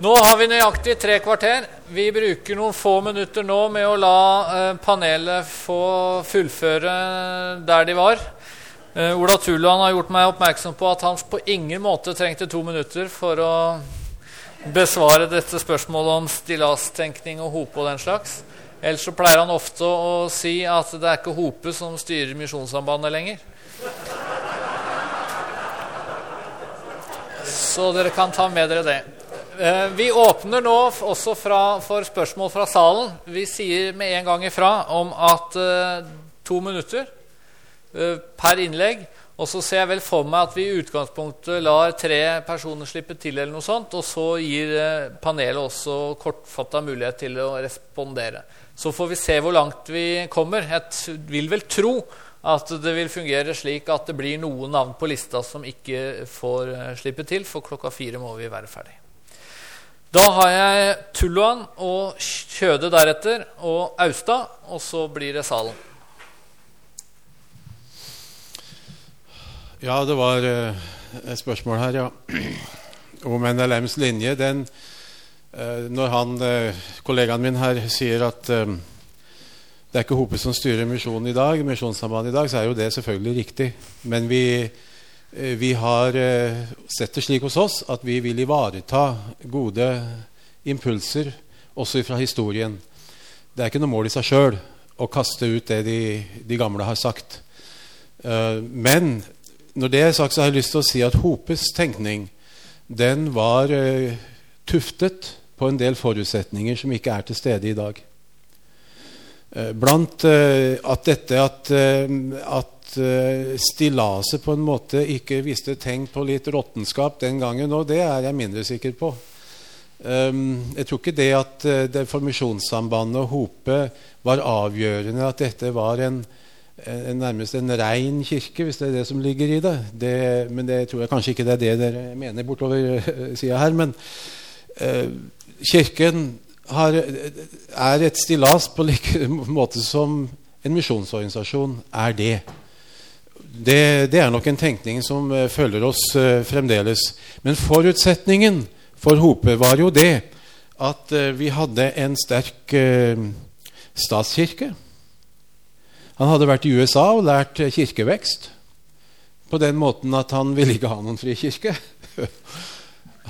Nå har vi nøyaktig tre kvarter. Vi bruker noen få minutter nå med å la eh, panelet få fullføre der de var. Eh, Ola Tulluan har gjort meg oppmerksom på at han på ingen måte trengte to minutter for å besvare dette spørsmålet om stillastenkning og hope og den slags. Ellers så pleier han ofte å si at det er ikke Hope som styrer Misjonssambandet lenger. Så dere kan ta med dere det. Eh, vi åpner nå også fra, for spørsmål fra salen. Vi sier med en gang ifra om at uh, to minutter uh, per innlegg. Og så ser jeg vel for meg at vi i utgangspunktet lar tre personer slippe til, eller noe sånt, og så gir panelet også kortfatta mulighet til å respondere. Så får vi se hvor langt vi kommer. Jeg vil vel tro at det vil fungere slik at det blir noen navn på lista som ikke får slippe til, for klokka fire må vi være ferdig. Da har jeg Tulluan og Kjøde deretter, og Austad, og så blir det salen. Ja, det var uh, et spørsmål her, ja. Om NLMs linje. Den, uh, når han, uh, kollegaen min her sier at det er ikke Hope som styrer misjonen i dag, Misjonssambandet i dag, så er jo det selvfølgelig riktig. Men vi Eh, vi har eh, sett det slik hos oss at vi vil ivareta gode impulser også fra historien. Det er ikke noe mål i seg sjøl å kaste ut det de, de, gamle har sagt. Eh, men når det er sagt, så har jeg lyst til å si at Hopes tenkning den var tuftet på en del forutsetninger som ikke er til stede i dag. Blant at dette at, at uh, stillaset på en måte ikke viste tegn på litt råttenskap den gangen. Og det er jeg mindre sikker på. Um, jeg tror ikke det at uh, det Formisjonssambandet og Hope var avgjørende, at dette var en, en, nærmest en rein kirke, hvis det er det som ligger i det. det. Men det tror jeg kanskje ikke det er det dere mener bortover uh, sida her. Men Kirken har, er et stillas på like måte som en misjonsorganisasjon er det det, det, er nok en tenkning som uh, følger oss uh, fremdeles. Men forutsetningen for Hope var jo det at uh, vi hadde en sterk statskirke. Han hadde vært i USA og lært kirkevekst på den måten at han ville ikke ha noen frikirke.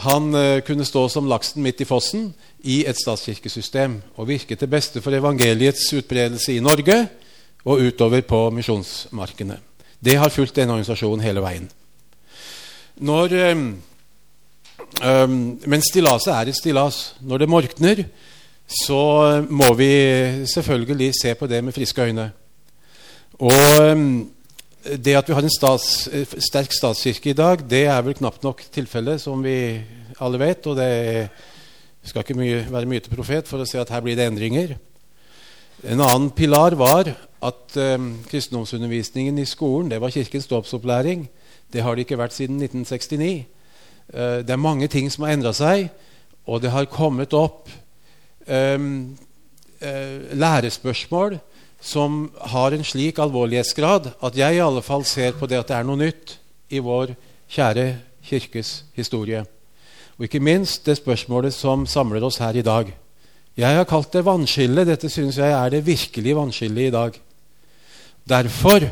Han kunne stå som laksen midt i fossen i et statskirkesystem og virke til beste for evangeliets utbredelse i Norge og utover på misjonsmarkene. Det har fulgt denne organisasjonen hele veien. Når, um, um, men stillaset er et stillas. Når det morkner, så må vi selvfølgelig se på det med friske øyne. Og um, det at vi har en stats, sterk statskirke i dag, det er vel knapt nok tilfellet, som vi alle vet. Og det skal ikke mye, være mye til profet for å se at her blir det endringer. En annen pilar var at um, kristendomsundervisningen i skolen det var Kirkens dåpsopplæring. Det har det ikke vært siden 1969. Uh, eh, det er mange ting som har endra seg, og det har kommet opp um, uh, lærespørsmål som har en slik alvorlighetsgrad at jeg i alle fall ser på det at det er noe nytt i vår kjære kirkes historie. Og ikke minst det spørsmålet som samler oss her i dag. Jeg har kalt det vannskille. Dette syns jeg er det virkelige vannskillet i dag. Derfor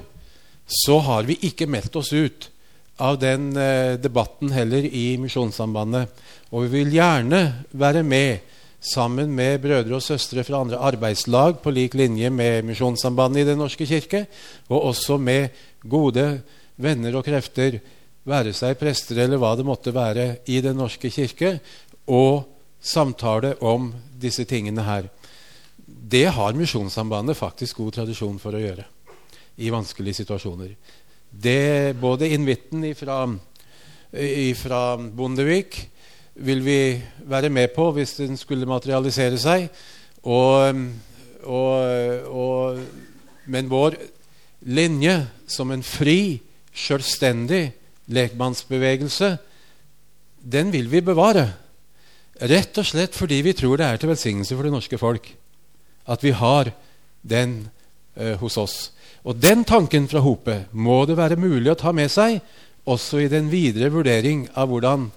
så har vi ikke meldt oss ut av den eh, debatten heller i Misjonssambandet. Og vi vil gjerne være med sammen med brødre og søstre fra andre arbeidslag på lik linje med Misjonssambandet i Den norske kirke, og også med gode venner og krefter, være seg prester eller hva det måtte være, i Den norske kirke, og samtale om disse tingene her. Det har Misjonssambandet faktisk god tradisjon for å gjøre i vanskelige situasjoner. Det, både invitten fra Bondevik vil vi være med på hvis den skulle materialisere seg. Og, og, og, men vår linje som en fri, selvstendig lekmannsbevegelse, den vil vi bevare. Rett og slett fordi vi tror det er til velsignelse for det norske folk at vi har den eh, hos oss. Og den tanken fra Hope må det være mulig å ta med seg også i den videre vurdering av hvordan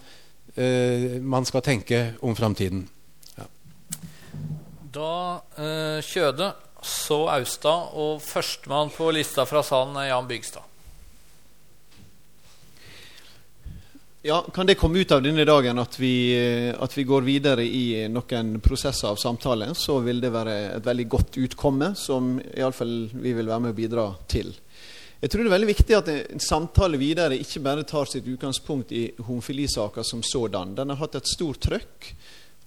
eh, man skal tenke om framtiden. Ja. Da eh, Kjøde, så Austad, og førstemann på lista fra salen er Jan Bygstad. Ja, Kan det komme ut av denne dagen at vi, eh, at vi, går videre i noen prosesser av samtale, så vil det være et veldig godt utkomme som iallfall vi vil være med å bidra til. Jeg tror det er veldig viktig at en samtale videre ikke bare tar sitt utgangspunkt i homofilisaka som sådan. Den har hatt et stort trøkk.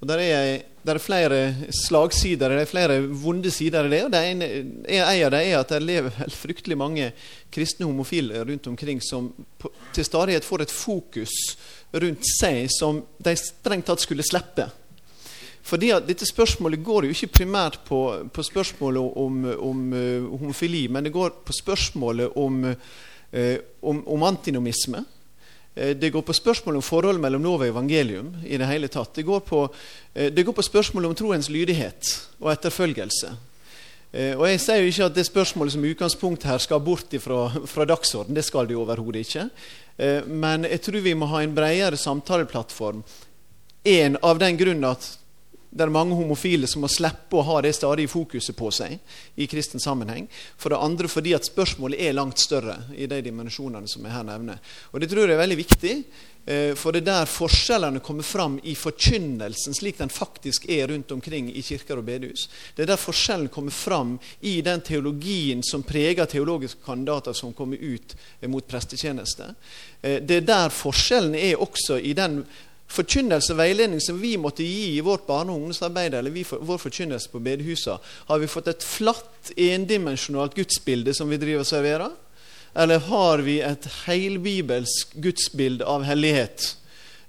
Og der er, der er, flere slagsider, det er flere vonde sider i det. og det ene, En av dem er at det lever fryktelig mange kristne homofile rundt omkring som på, til stadighet får et fokus rundt seg som de strengt tatt skulle slippe. Fordi at Dette spørsmålet går jo ikke primært på, på spørsmålet om, om uh, homofili, men det går på spørsmålet om, uh, om, om antinomisme. Eh, det går på spørsmål om forholdet mellom lov og evangelium. i Det hele tatt. Det går på, eh, det går på spørsmål om troens lydighet og etterfølgelse. Eh, og Jeg sier jo ikke at det spørsmålet som utgangspunkt her skal bort fra, fra dagsorden. Det skal det overhodet ikke. Men jeg tror vi må ha en bredere samtaleplattform. En av den grunn at det er mange homofile som må slippe å ha det stadige fokuset på seg i kristen sammenheng. For det andre fordi at spørsmålet er langt større i de dimensjonene som jeg her nevner. Og Det tror jeg er veldig viktig, eh, for det er der forskjellene kommer fram i forkynnelsen, slik den faktisk er rundt omkring i kirker og bedehus. Det er der forskjellen kommer fram i den teologien som preger teologiske kandidater som kommer ut mot prestetjeneste. Eh, det er der forskjellen er også i den forkynnelse og veiledning som vi måtte gi i vårt barne- og ungdomsarbeid, eller vi, vår forkynnelse på bedehusene, har vi fått et flatt, endimensjonalt gudsbilde som vi driver og serverer? Eller har vi et heilbibelsk gudsbilde av hellighet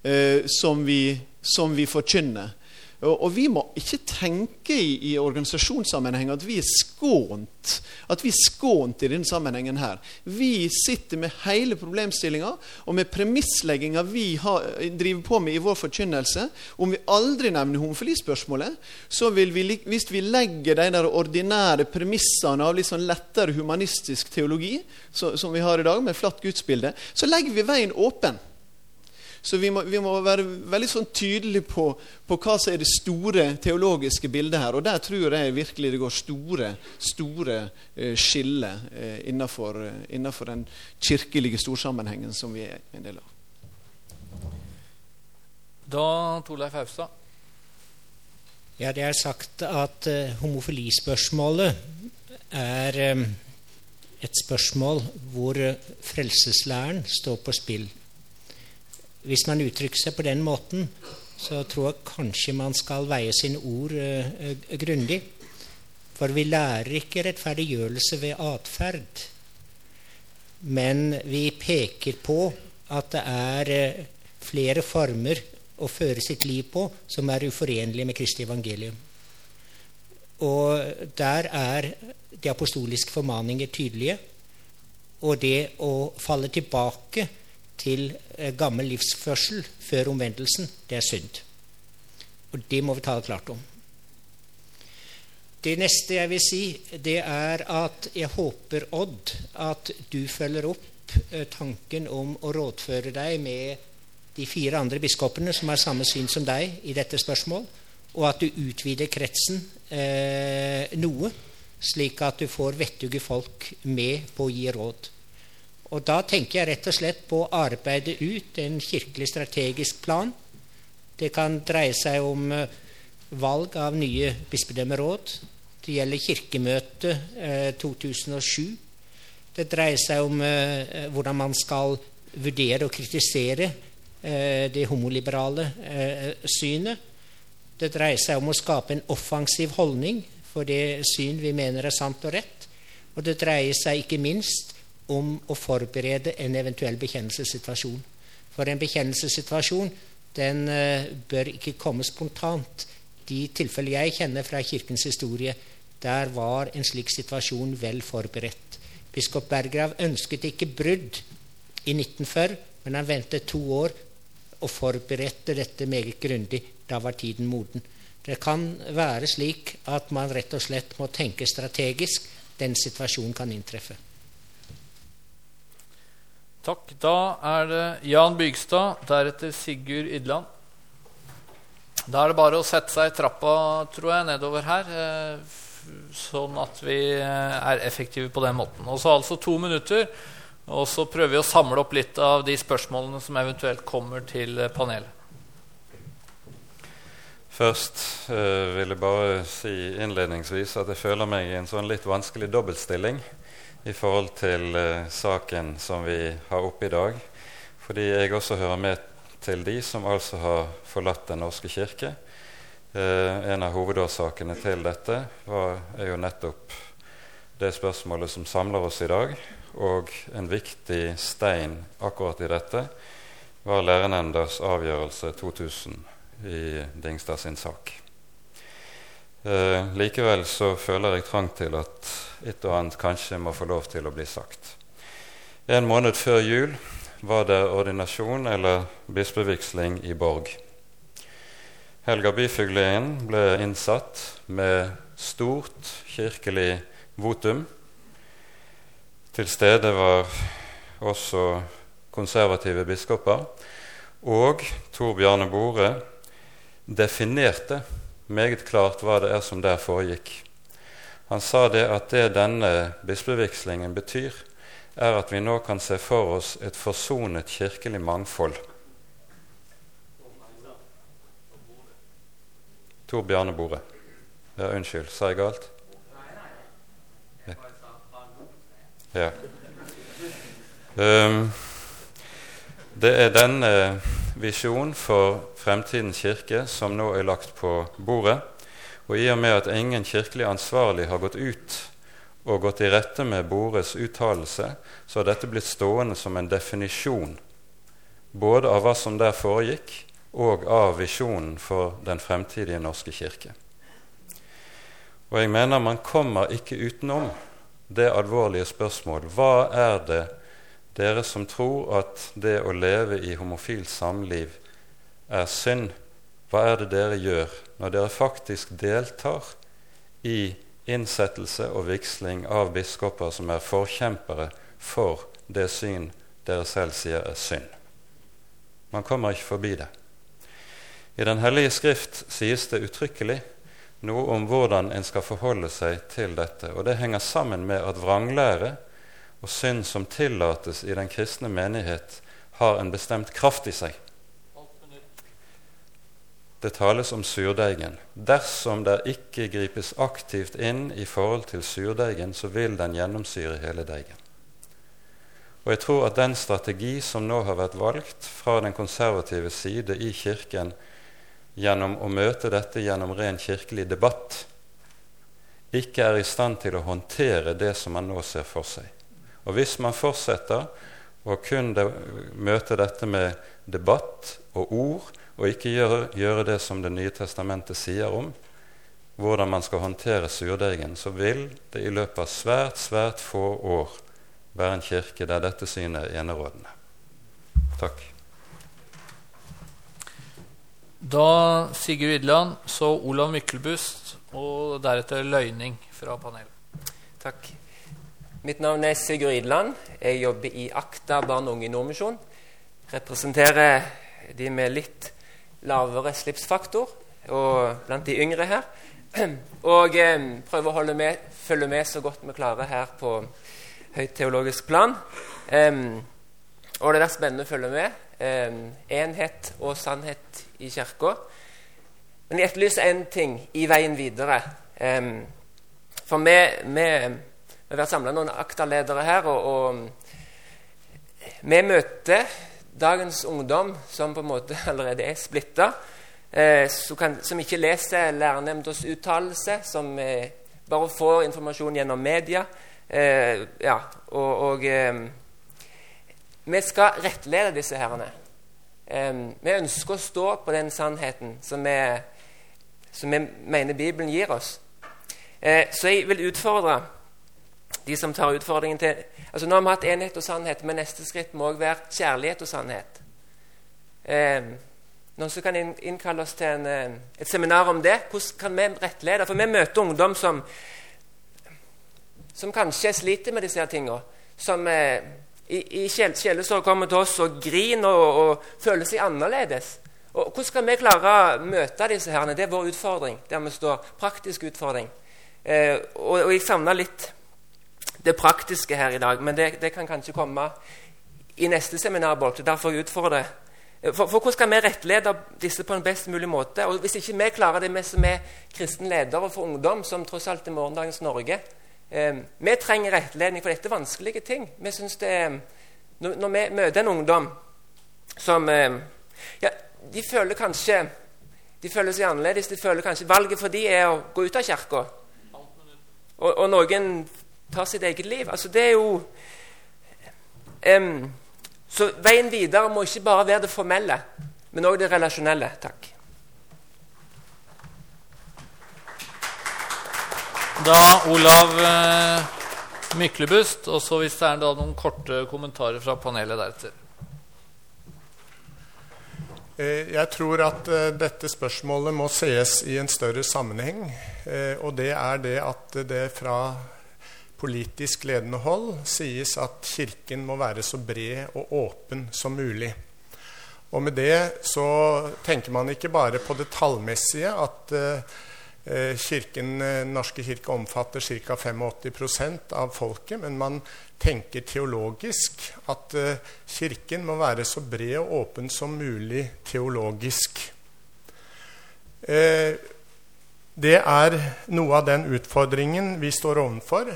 eh, som, vi, som vi forkynner? Og, vi må ikke tenke i, i organisasjonssammenheng at vi er skånt at vi er skånt i denne sammenhengen. her. Vi sitter med hele problemstillinga og med premisslegginga vi har, driver på med i vår forkynnelse. Om vi aldri nevner homofilispørsmålet, så vil vi, hvis vi legger de der ordinære premissene av litt sånn lettere humanistisk teologi, så, som vi har i dag, med flatt gudsbilde, så legger vi veien åpen. Så vi må, vi må være veldig sånn tydelige på, på, hva som er det store teologiske bildet her. Og der tror jeg virkelig det går store, store eh, skiller eh, innenfor, eh, innenfor, den kirkelige storsammenhengen som vi er en del av. Da Torleif Haustad. Ja, det er sagt at uh, homofilispørsmålet er um, et spørsmål hvor frelseslæren står på spill. Hvis man uttrykker seg på den måten, så tror jeg kanskje man skal veie sine ord uh, grundig. For vi lærer ikke rettferdiggjørelse ved atferd. Men vi peker på at det er uh, flere former å føre sitt liv på som er uforenlige med Kristi evangelium. Og der er de apostoliske formaninger tydelige. Og det å falle tilbake til eh, gammel livsførsel før omvendelsen, det er synd. Og det må vi ta det klart om. Det neste jeg vil si, det er at jeg håper, Odd, at du følger opp eh, tanken om å rådføre deg med de fire andre biskopene som har samme syn som deg i dette spørsmål, og at du utvider kretsen eh, noe, slik at du får vettuge folk med på å gi råd. Og da tenker jeg rett og slett på å arbeide ut en kirkelig strategisk plan. Det kan dreie seg om eh, valg av nye bispedømmeråd. Det gjelder Kirkemøtet eh, 2007. Det dreier seg om eh, hvordan man skal vurdere og kritisere eh, det homoliberale eh, synet. Det dreier seg om å skape en offensiv holdning for det syn vi mener er sant og rett. Og det dreier seg ikke minst om å forberede en eventuell bekjennelsessituasjon. For en bekjennelsessituasjon den uh, bør ikke komme spontant. De tilfeller jeg kjenner fra Kirkens historie, der var en slik situasjon vel forberedt. Biskop Berggrav ønsket ikke brudd i 1940, men han ventet to år og forberedte dette meget grundig. Da var tiden moden. Det kan være slik at man rett og slett må tenke strategisk. Den situasjonen kan inntreffe. Takk. Da er det Jan Bygstad, deretter Sigurd Idland. Da er det bare å sette seg i trappa, tror jeg, nedover her. Eh, sånn at vi eh, er effektive på den måten. Og så altså to minutter. Og så prøver vi å samle opp litt av de spørsmålene som eventuelt kommer til panelet. Først eh, vil jeg bare si innledningsvis at jeg føler meg i en sånn litt vanskelig dobbeltstilling i forhold til eh, saken som vi har oppe i dag. Fordi jeg også hører med til de som altså har forlatt Den norske kirke. Eh, en av hovedårsakene til dette var, er jo nettopp det spørsmålet som samler oss i dag. Og en viktig stein akkurat i dette var lærernemndas avgjørelse 2000 i Dingstad sin sak. Eh, likevel så føler jeg trang til at et og annet kanskje må få lov til å bli sagt. En måned før jul var det ordinasjon eller bispevigsling i Borg. Helga Byfuglien ble innsatt med stort kirkelig votum. Til stede var også konservative biskoper og Tor Bjarne Bore, definerte meget klart hva det er som der foregikk. Han sa det at det denne bispevigslingen betyr, er at vi nå kan se for oss et forsonet kirkelig mangfold. Tor Bjarne Bore. Ja, unnskyld, sa jeg galt? Ja. Um, det er denne visjonen for fremtidens kirke som nå er lagt på bordet. Og i og med at ingen kirkelig ansvarlig har gått ut og gått i rette med Bores uttalelse, så har dette blitt stående som en definisjon både av hva som der foregikk, og av visjonen for den fremtidige norske kirke. Og jeg mener man kommer ikke utenom det alvorlige spørsmål hva er det dere som tror at det å leve i homofilt samliv er synd, hva er det dere gjør når dere faktisk deltar i innsettelse og vigsling av biskoper som er forkjempere for det syn dere selv sier er synd? Man kommer ikke forbi det. I Den hellige skrift sies det uttrykkelig noe om hvordan en skal forholde seg til dette. Og det henger sammen med at vranglære og synd som tillates i den kristne menighet, har en bestemt kraft i seg. Det tales om surdeigen. Dersom det ikke gripes aktivt inn i forhold til surdeigen, så vil den gjennomsyre hele deigen. Og jeg tror at den strategi som nå har vært valgt fra den konservative side i Kirken gjennom å møte dette gjennom ren kirkelig debatt, ikke er i stand til å håndtere det som man nå ser for seg. Og hvis man fortsetter å kun møte dette med debatt og ord, og ikke gjøre, gjøre, det som Det nye testamentet sier om hvordan man skal håndtere surdeigen, så vil det i løpet av svært, svært få år være en kirke der dette synet er enerådende. Takk. Da Sigurd Ydland, så Olav Myklebust, og deretter Løyning fra panelet. Takk. Mitt navn er Sigurd Idland. Jeg jobber i Akta barn og unge i Nordmisjon. Representerer de med litt lavere slipsfaktor og blant de yngre her. Og eh, prøver å med, følge med så godt vi klarer her på høyt teologisk plan. Um, og det er spennende å følge med. Um, enhet og sannhet i Kirka. Men jeg etterlyser én ting i veien videre. Um, for vi, vi, har vært samla noen akterledere her, og, og vi møter dagens ungdom, som på en måte allerede er splitta, eh, som ikke leser lærernemndas uttalelse, som eh, bare får informasjon gjennom media. Eh, ja, og, og eh, vi skal rettlede disse herrene. Eh, vi ønsker å stå på den sannheten som vi, som vi mener Bibelen gir oss. Eh, så jeg vil utfordre de som tar utfordringen til altså Nå har vi hatt enhet og sannhet, men neste skritt må også være kjærlighet og sannhet. Eh, noen som kan innkalle oss til en, eh, et seminar om det. Hvordan kan vi rettlede? For vi møter ungdom som, som kanskje sliter med disse tingene. Som, eh, i, i sjelesorg kommer til oss og griner og, og, føler seg annerledes. Og Hvordan skal vi klare å møte disse her? Det er vår utfordring. der vi står, Praktisk utfordring. Eh, og, og, jeg savner litt det praktiske her i dag, men det, det kan kanskje komme i neste seminarbolk. Derfor jeg utfordrer for, for, hvordan skal vi rettlede disse på en best mulig måte? Og Hvis ikke vi klarer det, vi som er kristne ledere for ungdom, som tross alt er morgendagens Norge eh, Vi trenger rettledning, for dette er vanskelige ting. Vi synes det når, når, vi møter en ungdom som eh, ja, De føler kanskje de føler seg annerledes. de føler kanskje Valget for de er å gå ut av kirka. Og, og, noen tar sitt eget liv. Altså, det er jo um, så veien videre må ikke bare være det formelle, men òg det relasjonelle. Takk. Da Olav eh, Myklebust, og så hvis det er noen korte kommentarer fra panelet deretter. Eh, jeg tror at uh, dette spørsmålet må sees i en større sammenheng. Og det er det at det fra politisk ledende hold sies at Kirken må være så bred og åpen som mulig. Og med det så tenker man ikke bare på det tallmessige, at eh, kirken, eh, Norske kirke omfatter ca. 85% av folket, men man tenker teologisk at eh, Kirken må være så bred og åpen som mulig teologisk. Eh, det er noe av den utfordringen vi står overfor.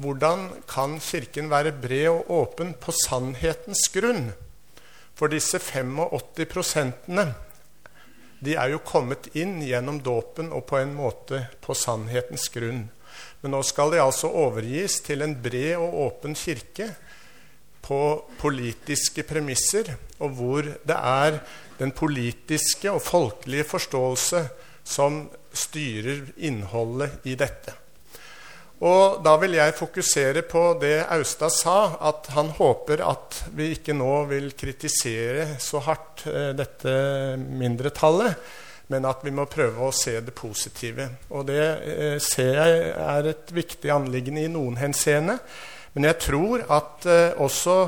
Hvordan kan Kirken være bred og åpen på sannhetens grunn? For disse 85 prosentene de er jo kommet inn gjennom dåpen og på en måte på sannhetens grunn. Men nå skal de altså overgis til en bred og åpen kirke på politiske premisser, og hvor det er den politiske og folkelige forståelse som styrer innholdet i dette. Og da vil jeg fokusere på det Austad sa, at han håper at vi ikke nå vil kritisere så hardt eh, dette mindretallet, men at vi må prøve å se det positive. Og det eh, ser jeg er et viktig anliggende i noen henseende. Men jeg tror at eh, også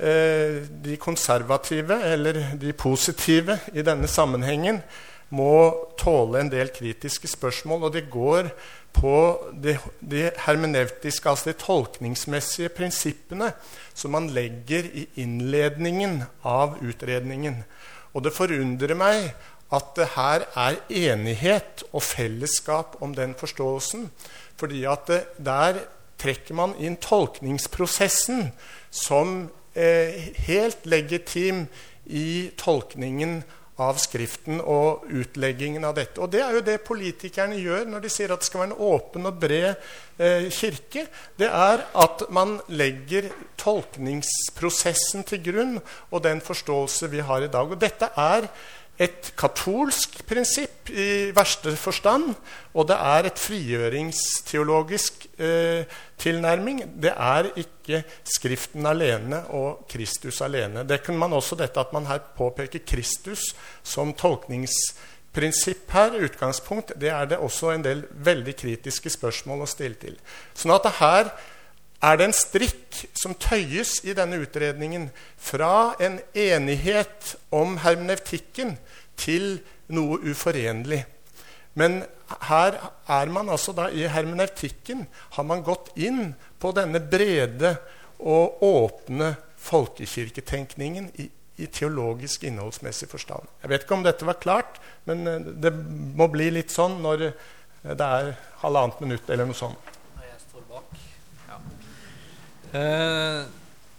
de konservative, eller de positive i denne sammenhengen, må tåle en del kritiske spørsmål. Og det går på de, de hermeneutiske, altså de tolkningsmessige prinsippene som man legger i innledningen av utredningen. Og det forundrer meg at det her er enighet og fellesskap om den forståelsen. fordi at det, der trekker man inn tolkningsprosessen som eh, helt legitim i tolkningen av Skriften og utleggingen av dette. Og Det er jo det politikerne gjør når de sier at det skal være en åpen og bred eh, kirke. Det er at man legger tolkningsprosessen til grunn og den forståelse vi har i dag. Og dette er et katolsk prinsipp i verste forstand, og det er et frigjøringsteologisk eh, tilnærming. Det er ikke Skriften alene og Kristus alene. Det kunne man også dette at man her påpeker Kristus som tolkningsprinsipp her, utgangspunkt, det er det også en del veldig kritiske spørsmål å stille til. Sånn at her er det en strikk som tøyes i denne utredningen fra en enighet om hermenevtikken til noe uforenlig. Men her er man altså da i hermeneutikken har man gått inn på denne brede og åpne folkekirketenkningen i, i teologisk innholdsmessig forstand. Jeg vet ikke om dette var klart, men eh, det må bli litt sånn når eh, det er halvannet minutt eller noe sånt. Eh,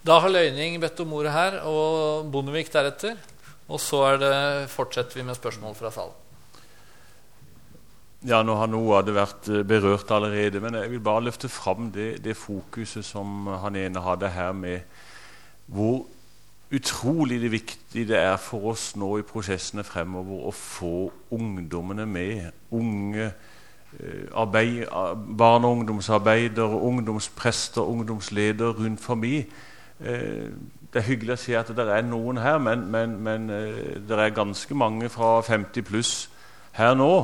da har Løyning bedt om ordet her, og Bondevik deretter. Og så det, fortsetter vi med spørsmål fra salen. Ja, Nå har noe av det vært eh, berørt allerede, men jeg vil bare løfte fram det, det fokuset som han ene hadde her, med hvor utrolig det viktig det er for oss nå i prosessene fremover å få ungdommene med. Unge eh, arbeid, barne- og ungdomsarbeidere, ungdomsprester, ungdomsledere rundt forbi. Eh, det er hyggelig å si at det er noen her, men, men, men eh, det er ganske mange fra 50 pluss her nå.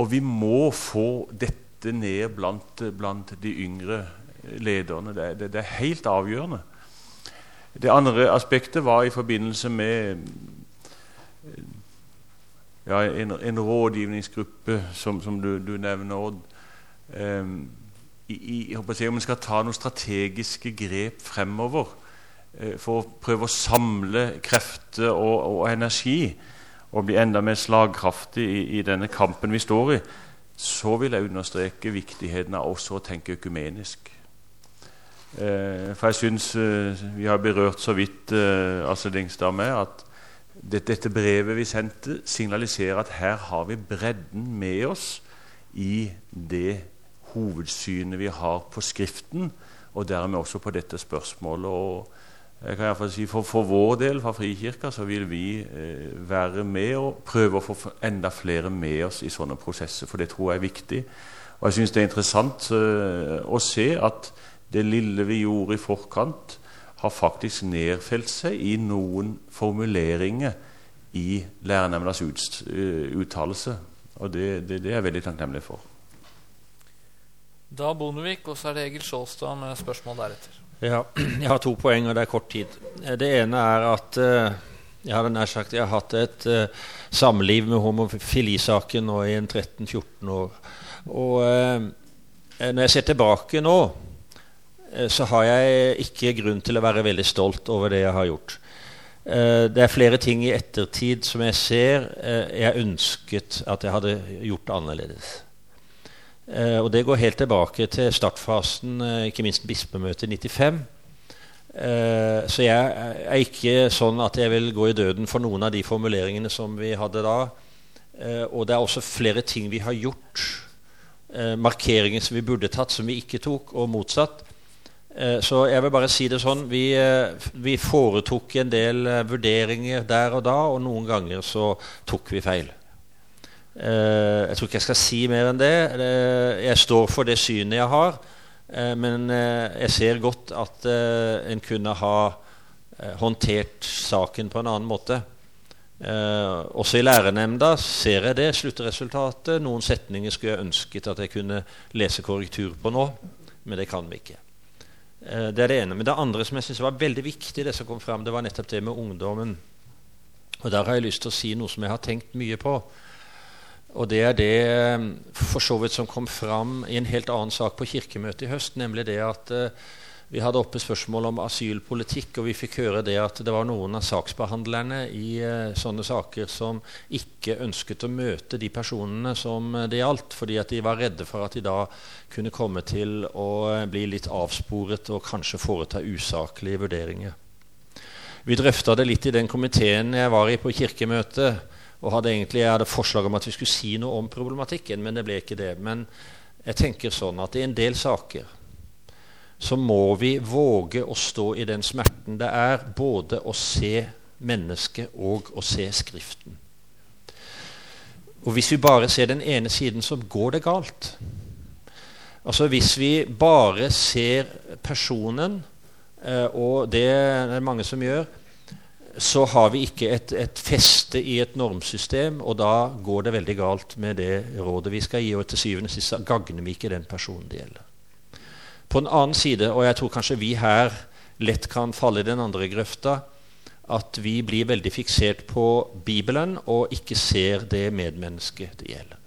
Og vi må få dette ned blant, blant de yngre lederne. Det, det, det, er helt avgjørende. Det andre aspektet var i forbindelse med ja, en, en, rådgivningsgruppe, som, som du, du, nevner, Odd. Um, i, jeg håper å si, om en skal ta noen strategiske grep fremover uh, for å prøve å samle krefter og, og, energi og bli enda mer slagkraftig i, i, denne kampen vi står i, så vil jeg understreke viktigheten av også å tenke økumenisk. Eh, for jeg syns eh, vi har berørt så vidt eh, Astrid Dingstad med at dette brevet vi sendte, signaliserer at her har vi bredden med oss i det hovedsynet vi har på Skriften, og dermed også på dette spørsmålet. og jeg kan i hvert fall si for, for vår del, fra Frikirka, så vil vi eh, være med og prøve å få enda flere med oss i sånne prosesser, for det tror jeg er viktig. Og jeg syns det er interessant eh, å se at det lille vi gjorde i forkant, har faktisk nedfelt seg i noen formuleringer i lærernemndas ut, uttalelse. Og det, det, det, er jeg veldig takknemlig for. Da Bondevik, og så er det Egil Sjåstad med spørsmål deretter. Ja, jeg har to poeng, og det er kort tid. Det ene er at uh, jeg hadde nær sagt jeg har hatt et uh, samliv med homofilisaken nå i 13-14 år. Og når jeg ser tilbake nå, så har jeg ikke grunn til å være veldig stolt over det jeg har gjort. Det er flere ting i ettertid som jeg ser jeg ønsket at jeg hadde gjort annerledes. Eh, og det går helt tilbake til startfasen, eh, ikke minst bispemøtet i 95. Eh, så jeg er ikke sånn at jeg vil gå i døden for noen av de formuleringene som vi hadde da. Og det er også flere ting vi har gjort, markeringer som vi burde tatt, som vi ikke tok, og motsatt. Så jeg vil bare si det sånn vi, vi foretok en del vurderinger der og da, og noen ganger så tok vi feil. Eh, jeg tror ikke jeg skal si mer enn det. Jeg står for det synet jeg har. Eh, men eh, jeg ser godt at en kunne ha håndtert saken på en annen måte. også i lærernemnda ser jeg det sluttresultatet. Noen setninger skulle jeg ønsket at jeg kunne lese korrektur på nå, men det kan vi ikke. Det er det ene. Men det andre som jeg synes var veldig viktig, det som kom frem, det var nettopp det med ungdommen. Og Der har jeg lyst til å si noe som jeg har tenkt mye på. Og det er det eh, for så vidt som kom fram i en helt annen sak på Kirkemøtet i høst, nemlig det at uh, vi hadde oppe spørsmål om asylpolitikk, og vi fikk høre det at det var noen av saksbehandlerne i uh, sånne saker som ikke ønsket å møte de personene som det gjaldt, fordi at de var redde for at de da kunne komme til å bli litt avsporet og kanskje foreta usaklige vurderinger. Vi drøfta det litt i den komiteen jeg var i på Kirkemøtet og hadde egentlig, Jeg hadde forslag om at vi skulle si noe om problematikken, men det ble ikke det. Men jeg tenker sånn at i en del saker så må vi våge å stå i den smerten det er både å se mennesket og å se Skriften. Og Hvis vi bare ser den ene siden, så går det galt. Altså Hvis vi bare ser personen, eh, og det er det mange som gjør, så har vi ikke et, et, feste i et normsystem, og da går det veldig galt med det rådet vi skal gi. Og til syvende og sist gagner vi ikke den personen det gjelder. På en annen side, og jeg tror kanskje vi her lett kan falle i den andre grøfta, at vi blir veldig fiksert på Bibelen og ikke ser det medmennesket det gjelder.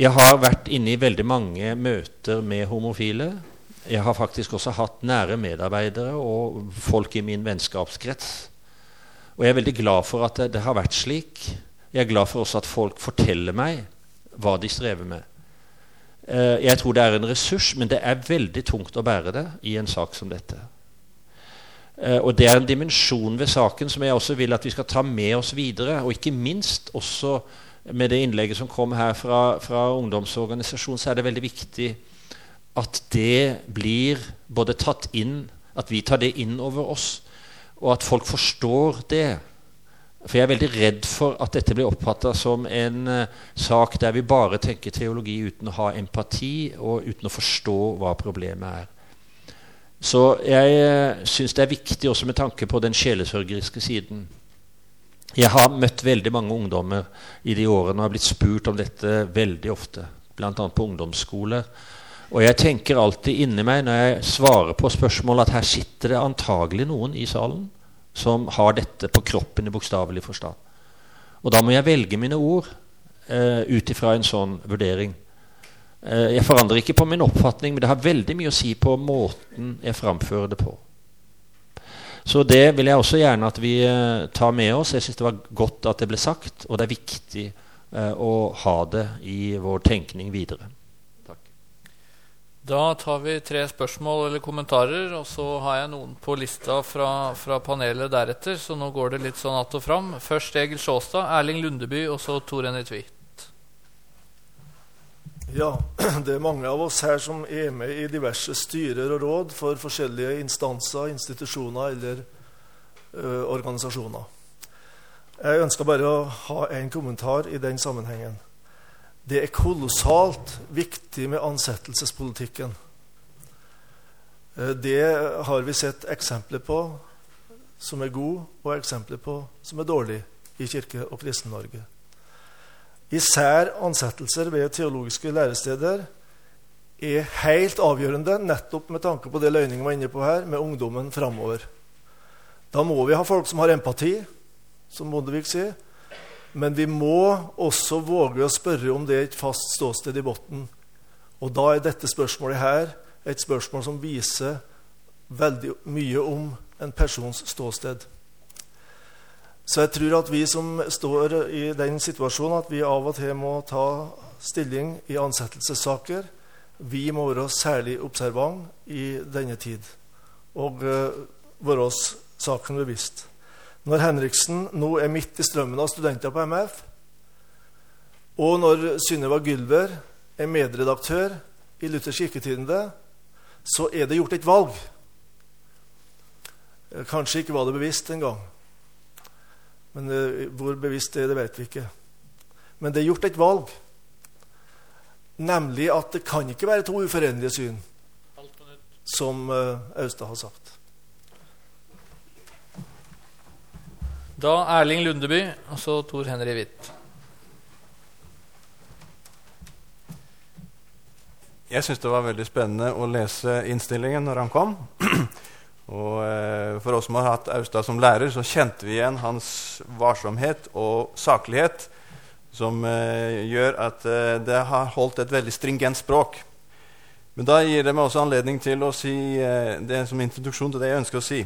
Jeg har vært inne i veldig mange møter med homofile jeg har faktisk også hatt nære medarbeidere og folk i min vennskapskrets. Og jeg er veldig glad for at det, det, har vært slik. Jeg er glad for også at folk forteller meg hva de strever med. Eh, jeg tror det er en ressurs, men det er veldig tungt å bære det i en sak som dette. Eh, og det er en dimensjon ved saken som jeg også vil at vi skal ta med oss videre. Og ikke minst også med det innlegget som kom her fra, fra ungdomsorganisasjonen, så er det veldig viktig at det blir både tatt inn At vi tar det inn over oss, og at folk forstår det. For jeg er veldig redd for at dette blir oppfatta som en uh, sak der vi bare tenker teologi uten å ha empati og uten å forstå hva problemet er. Så jeg uh, syns det er viktig også med tanke på den sjelesørgeriske siden. Jeg har møtt veldig mange ungdommer i de årene og har blitt spurt om dette veldig ofte, bl.a. på ungdomsskoler. Og jeg tenker alltid inni meg når jeg svarer på spørsmål, at her sitter det antagelig noen i salen som har dette på kroppen i bokstavelig forstand. Og da må jeg velge mine ord eh, ut ifra en sånn vurdering. Eh, jeg forandrer ikke på min oppfatning, men det har veldig mye å si på måten jeg framfører det på. Så det vil jeg også gjerne at vi eh, tar med oss. Jeg syns det var godt at det ble sagt, og det er viktig å ha det i vår tenkning videre. Da tar vi tre spørsmål eller kommentarer, og så har jeg noen på lista fra, fra panelet deretter. Så nå går det litt sånn att og fram. Først Egil Sjåstad, Erling Lundeby og så Tor Henny Tvedt. Ja, det er mange av oss her som er med i diverse styrer og råd for forskjellige instanser, institusjoner eller ø, organisasjoner. Jeg ønsker bare å ha en kommentar i den sammenhengen. Det er kolossalt viktig med ansettelsespolitikken. Eh, det har vi sett eksempler på som er gode, og eksempler på som er dårlige i Kirke- og Kristen-Norge. Især ansettelser ved teologiske læresteder er helt avgjørende nettopp med tanke på det Løyning var inne på her, med ungdommen framover. Da må vi ha folk som har empati, som Bondevik sier. Men vi må også våge å spørre om det er et fast ståsted i bunnen. Og da er dette spørsmålet her et spørsmål som viser veldig mye om en persons ståsted. Så jeg tror at vi som står i den situasjonen at vi av og til må ta stilling i ansettelsessaker, vi må være særlig observant i denne tid og uh, være oss saken bevisst. Når Henriksen nå er midt i strømmen av studenter på MF, og når Synnøva Gylver er medredaktør i Luthers kirketidende, så er det gjort et valg. Kanskje ikke var det bevisst engang. Men uh, hvor bevisst det er, det vet vi ikke. Men det er gjort et valg. Nemlig at det kan ikke være to uforenlige syn, som uh, Austad har sagt. Da Erling Lundeby og så Tor Henry Hvitt. Jeg syns det var veldig spennende å lese innstillingen når han kom. og eh, For oss som har hatt Austad som lærer, så kjente vi igjen hans varsomhet og saklighet, som eh, gjør at eh, det har holdt et veldig stringent språk. Men da gir det meg også anledning til å si eh, det som introduksjon til det jeg ønsker å si.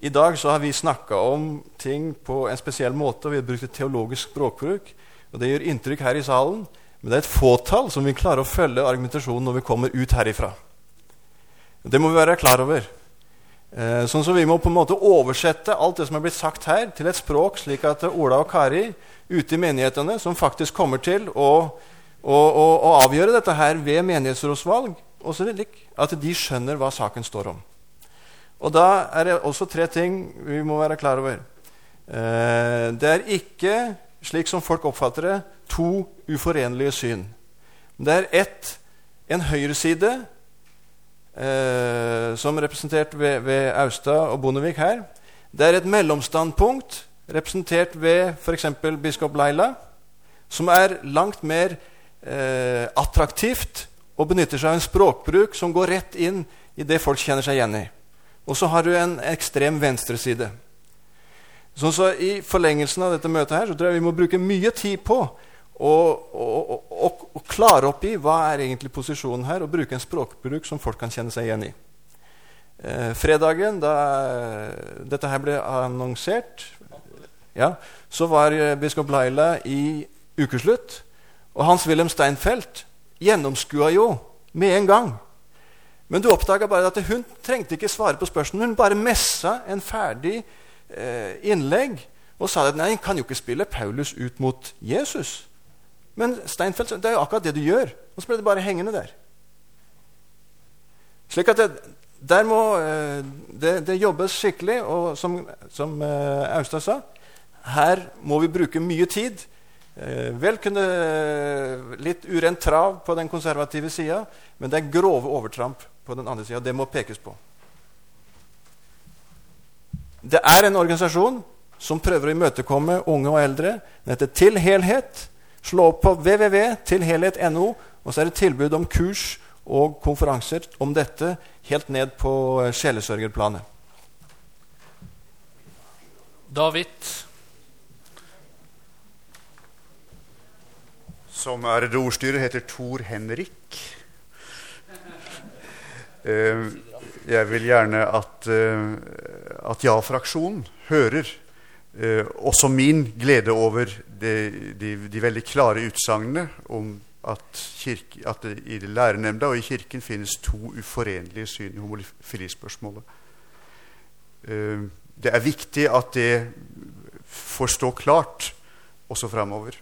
I dag så har vi snakka om ting på en spesiell måte, vi har brukt et teologisk språkbruk. og Det gjør inntrykk her i salen. Men det er et fåtall som vil klare å følge argumentasjonen når vi kommer ut herifra. Det må vi være klar over. Eh, sånn så Vi må på en måte oversette alt det som er blitt sagt her, til et språk, slik at Ola og Kari ute i menighetene, som faktisk kommer til å, å, å, å avgjøre dette her ved menighetsrådsvalg, også at de skjønner hva saken står om. Og da er det også tre ting vi må være klar over. Eh, det er ikke, slik som folk oppfatter det, to uforenlige syn. Det er ett, en høyreside, eh, som representert ved, ved Austad og Bondevik her. Det er et mellomstandpunkt representert ved f.eks. biskop Laila, som er langt mer eh, attraktivt og benytter seg av en språkbruk som går rett inn i det folk kjenner seg igjen i. Og så har du en ekstrem venstreside. Sånn så I forlengelsen av dette møtet her, så tror jeg vi må bruke mye tid på å, klare opp i hva er egentlig posisjonen her, og bruke en språkbruk som folk kan kjenne seg igjen i. Eh, fredagen, da dette her ble annonsert, ja, så var eh, biskop Laila i ukeslutt. Og Hans-Wilhelm Steinfeld gjennomskua jo med en gang. Men du oppdaga bare at hun trengte ikke svare på spørsmål. Hun bare messa en ferdig eh, innlegg og sa at nei, en kan jo ikke spille Paulus ut mot Jesus. Men Steinfeld, det er jo akkurat det du gjør. Og så ble det bare hengende der. Slik at det, der må eh, det, det, jobbes skikkelig. Og som, som eh, Austad sa, her må vi bruke mye tid. Eh, vel kunne litt urent trav på den konservative sida, men det er grove overtramp på den andre sida. Det må pekes på. Det er en organisasjon som prøver å imøtekomme unge og eldre. Den heter Til helhet. Slå opp på www.tilhelhet.no, og så er det tilbud om kurs og konferanser om dette helt ned på sjelesørgerplanet. David. Som er ordstyrer heter Tor Henrik. Eh, jeg vil gjerne at, eh, at ja-fraksjonen hører eh, også min glede over de, de, de veldig klare utsagnene om at, kirke, at, det i lærernemnda og i Kirken finnes to uforenlige syn i homofilispørsmålet. Det er viktig at det får stå klart også framover.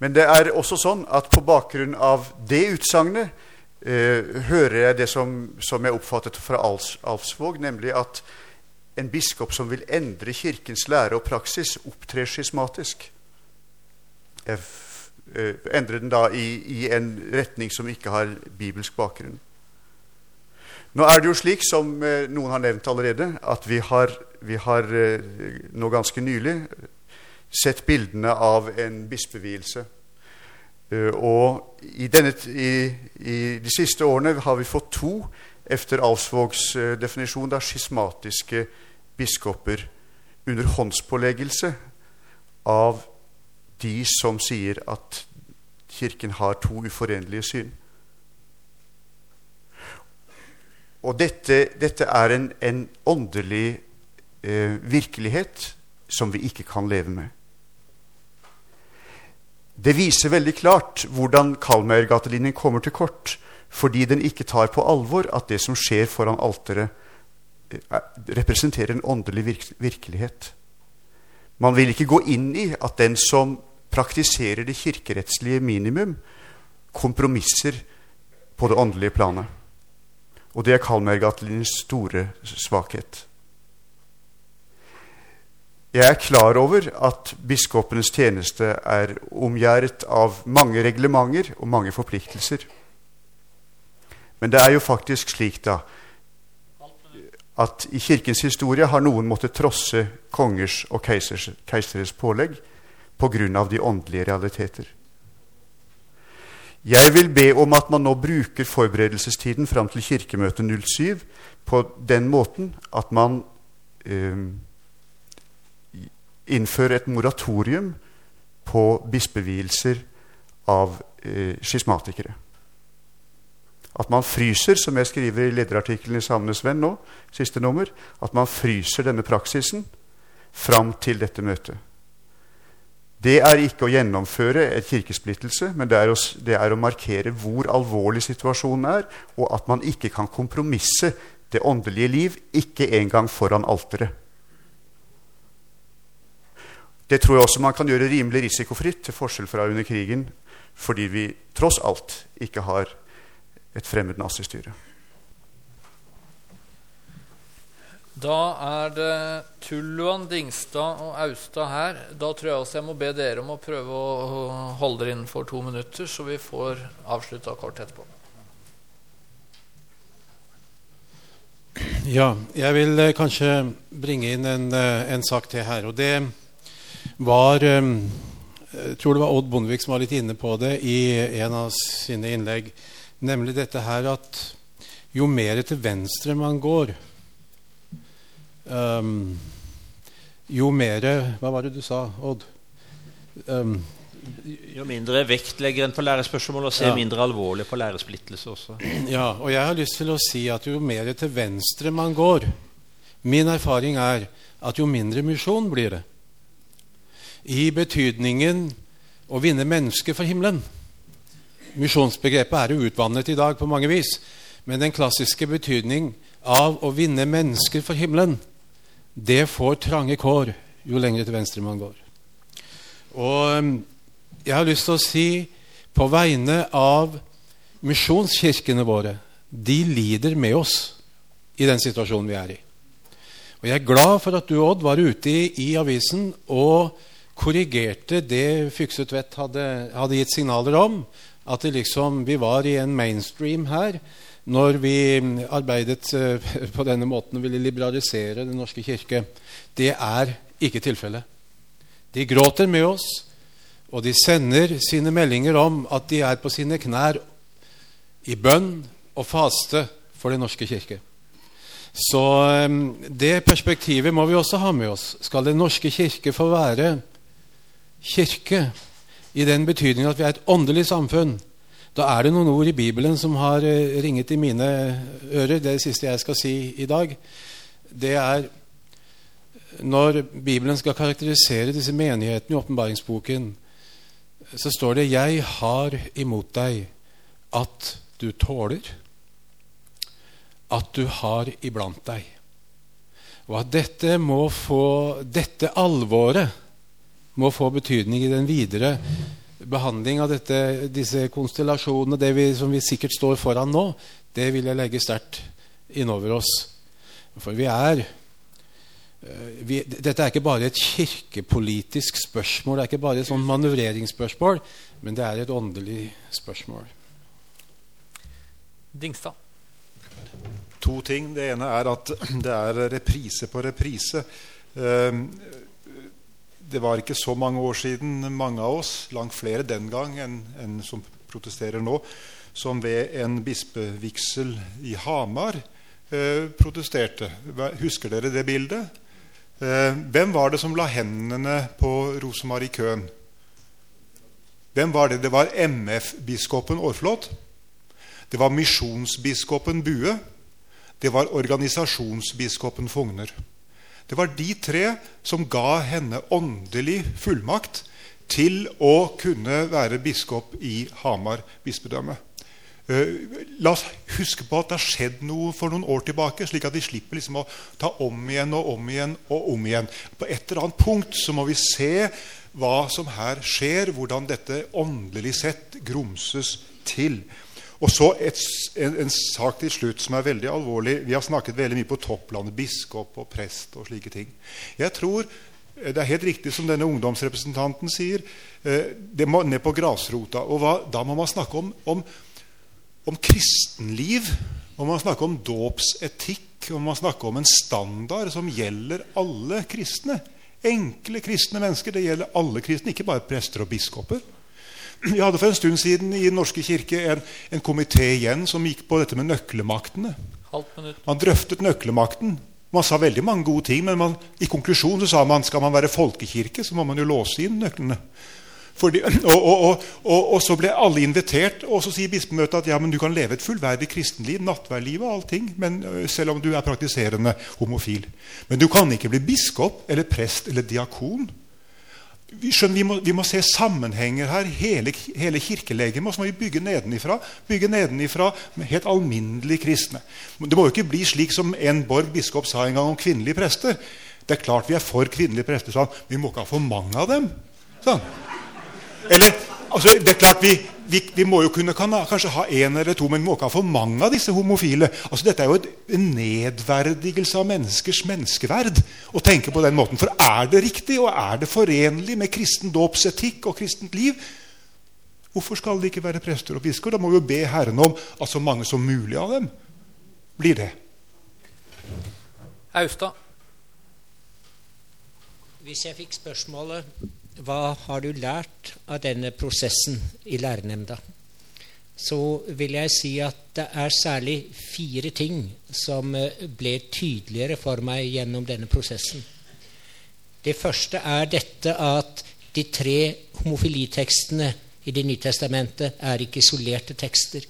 Men det er også sånn at på bakgrunn av det utsagnet eh, hører jeg det som, som jeg oppfattet fra Alf, Alfsvåg, nemlig at en biskop som vil endre Kirkens lære og praksis, opptrer skismatisk. Eh, endrer den da i, i, en retning som ikke har bibelsk bakgrunn. Nå er det jo slik, som eh, noen har nevnt allerede, at vi har, vi har eh, nå ganske nylig sett bildene av en bispevielse. Eh, og i, denne, i, i, de siste årene har vi fått to, efter Alsvågs eh, definisjon, da skismatiske biskoper under håndspåleggelse av de som sier at Kirken har to uforenlige syn. Og dette, dette er en, en åndelig eh, virkelighet som vi ikke kan leve med. Det viser veldig klart hvordan Kalmøyergatelinjen kommer til kort, fordi den ikke tar på alvor at det som skjer foran alteret, eh, representerer en åndelig virkelighet. Man vil ikke gå inn i at den som praktiserer det kirkerettslige minimum, kompromisser på det åndelige planet. Og det er Kalmøyergatelinjens store svakhet. Jeg er klar over at biskopenes tjeneste er omgjerdet av mange reglementer og mange forpliktelser. Men det er jo faktisk slik da at i Kirkens historie har noen måttet trosse kongers og keisers, keiseres pålegg pga. de åndelige realiteter. Jeg vil be om at man nå bruker forberedelsestiden fram til kirkemøtet 07 på den måten at man eh, innføre et moratorium på bispevielser av eh, skismatikere. At man fryser, som jeg skriver i lederartikkelen i Samenes Venn nå, siste nummer, at man fryser denne praksisen fram til dette møtet. Det er ikke å gjennomføre et kirkesplittelse, men det er, å, det er, å, markere hvor alvorlig situasjonen er, og at man ikke kan kompromisse det åndelige liv, ikke engang foran alteret. Det tror jeg også man kan gjøre rimelig risikofritt, til forskjell fra under krigen, fordi vi tross alt ikke har et fremmed nazistyre. Da er det Tulluan, Dingstad og Austad her. Da tror jeg også jeg må be dere om å prøve å holde dere innenfor to minutter, så vi får avslutta kort etterpå. Ja, jeg vil eh, kanskje bringe inn en, eh, en sak til her. og det var ehm, Jeg tror det var Odd Bondevik som var litt inne på det i en av sine innlegg. Nemlig dette her at jo mer til venstre man går, um, jo mer Hva var det du sa, Odd? Um, jo mindre vekt legger en på lærespørsmål, og ser ja. mindre alvorlig på læresplittelse også. Ja, og jeg har lyst til å si at jo mer til venstre man går Min erfaring er at jo mindre misjon blir det i betydningen å vinne mennesker for himmelen. Misjonsbegrepet er jo utvannet i dag på mange vis, men den klassiske betydning av å vinne mennesker for himmelen, det får trange kår jo lenger til venstre man går. Og um, jeg har lyst til å si på vegne av misjonskirkene våre De lider med oss i den situasjonen vi er i. Og Jeg er glad for at du, Odd, var ute i, i avisen og korrigerte det Fyksetvedt hadde, hadde gitt signaler om. At liksom, vi var i en mainstream her når vi arbeidet eh, på denne måten og ville liberalisere Den norske kirke. Det er ikke tilfellet. De gråter med oss, og de sender sine meldinger om at de er på sine knær i bønn og faste for Den norske kirke. Så um, det perspektivet må vi også ha med oss. Skal Den norske kirke få være kirke i den betydning at vi er et åndelig samfunn, da er det noen ord i Bibelen som har uh, ringet i mine ører. Det det siste jeg skal si i dag. Det er når Bibelen skal karakterisere disse menighetene i åpenbaringsboken, så står det 'Jeg har imot deg at du tåler' at du har iblant deg. Og at dette, må få, dette alvoret må få betydning i den videre behandling av dette, disse konstellasjonene, det vi, som vi sikkert står foran nå, det vil jeg legge sterkt innover oss. For vi er eh, vi, Dette er ikke bare et kirkepolitisk spørsmål, det er ikke bare et sånn manøvreringsspørsmål, men det er et åndelig spørsmål. Dingstad to ting. Det ene er at det er reprise på reprise. Ehm, det var ikke så mange år siden mange av oss, langt flere den gang enn, enn som protesterer nå, som ved en bispevigsel i Hamar eh, protesterte. Husker dere det bildet? Eh, hvem var det som la hendene på Rosemarie-køen? Hvem var det? Det var MF-biskopen Aarflot. Det var misjonsbiskopen Bue det var organisasjonsbiskopen Fogner. Det var de tre som ga henne åndelig fullmakt til å kunne være biskop i Hamar bispedømme. Uh, la oss huske på at det har skjedd noe for noen år tilbake, slik at de slipper liksom å ta om igjen og om igjen og om igjen. På et eller annet punkt så må vi se hva som her skjer, hvordan dette åndelig sett grumses til. Og så et, en, en, sak til slutt som er veldig alvorlig. Vi har snakket veldig mye på topplandet, biskop og prest og slike ting. Jeg tror eh, det er helt riktig som denne ungdomsrepresentanten sier. Eh, det må ned på grasrota. Og hva, da må man snakke om, om, om kristenliv. Og man snakker om dåpsetikk. Og man snakker om en standard som gjelder alle kristne. Enkle kristne mennesker. Det gjelder alle kristne, ikke bare prester og biskoper. Vi hadde for en stund siden i Den norske kirke en, en komité igjen som gikk på dette med nøklemaktene. Man drøftet nøklemakten. Man sa veldig mange gode ting, men man, i konklusjonen så sa man skal man være folkekirke, så må man jo låse inn nøklene. Fordi, og, og, og, og, så ble alle invitert, og så sier bispemøtet at ja, men du kan leve et fullverdig kristenliv, nattverdliv og allting, men, selv om du er praktiserende homofil. Men du kan ikke bli biskop eller prest eller diakon skjønner, vi, må, vi må, se sammenhenger her. Hele, hele kirkelegemet må vi bygge nedenifra. Bygge nedenifra med helt alminnelige kristne. Det må jo ikke bli slik som en Borg biskop sa en gang om kvinnelige prester. Det er klart vi er for kvinnelige prester, sånn. vi må ikke ha for mange av dem. Sånn. Eller altså, det er klart vi, vi, vi må jo kunne kan, kanskje ha én eller to, men vi må ikke ha for mange av disse homofile. Altså, dette er jo et, en nedverdigelse av menneskers menneskeverd å tenke på den måten. For er det riktig, og er det forenlig med kristen dåpsetikk og kristent liv? Hvorfor skal det ikke være prester og biskoper? Da må vi jo be Herren om at så mange som mulig av dem blir det. Austad. Hvis jeg fikk spørsmålet hva har du lært av denne prosessen i lærernemnda? Så vil jeg si at det er særlig fire ting som eh, ble tydeligere for meg gjennom denne prosessen. Det første er dette at de tre homofilitekstene i Det nye testamentet er ikke isolerte tekster,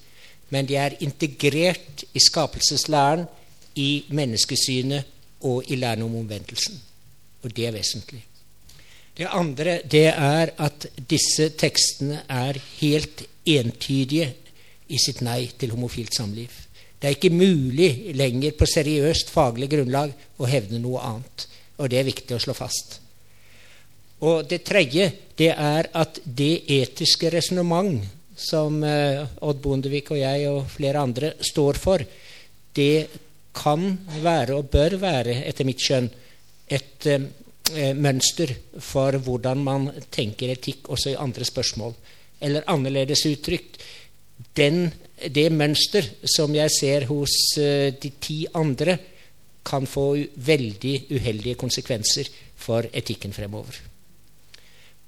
men de er integrert i skapelseslæren, i menneskesynet og i læren om omvendelsen. Og det er vesentlig. Det andre det er at disse tekstene er helt entydige i sitt nei til homofilt samliv. Det er ikke mulig lenger på seriøst faglig grunnlag å hevne noe annet. Og det er viktig å slå fast. Og det tredje det er at det etiske resonnement som eh, Odd Bondevik og jeg og flere andre står for, det kan være og bør være, etter mitt skjønn, et eh, mønster for hvordan man tenker etikk også i andre spørsmål. Eller annerledes uttrykt den, det mønster som jeg ser hos eh, de ti andre, kan få veldig uheldige konsekvenser for etikken fremover.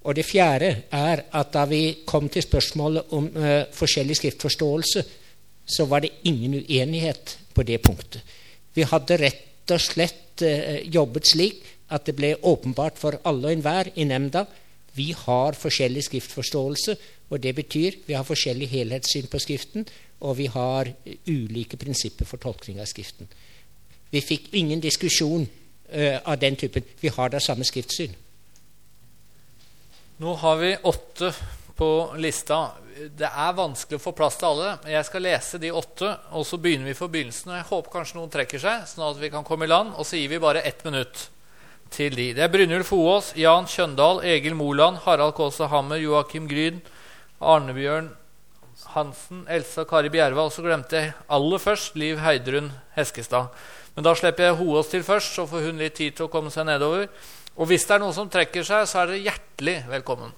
Og det fjerde er at da vi kom til spørsmålet om uh, forskjellig skriftforståelse, så var det ingen uenighet på det punktet. Vi hadde rett og slett uh, jobbet slik at det ble åpenbart for alle og enhver i nemnda vi har forskjellig skriftforståelse, og det betyr vi har forskjellig helhetssyn på Skriften, og vi har ulike prinsipper for tolkning av Skriften. Vi fikk ingen diskusjon uh, av den typen. Vi har da samme skriftsyn. Nå har vi åtte på lista. Det er vanskelig å få plass til alle. Jeg skal lese de åtte, og så begynner vi for begynnelsen. Jeg håper kanskje noen trekker seg, sånn at vi kan komme i land. Og så gir vi bare ett minutt til de. Det er Brynjulf Hoaas, Jan Kjøndal, Egil Moland, Harald Kaasa Hammer, Joakim Gryn, Arnebjørn Hansen, Elsa Kari Bjerva. Og så glemte jeg aller først Liv Heidrun Heskestad. Men da slipper jeg Hoaas til først, så får hun litt tid til å komme seg nedover. Og hvis det er noen som trekker seg, så er dere hjertelig velkommen.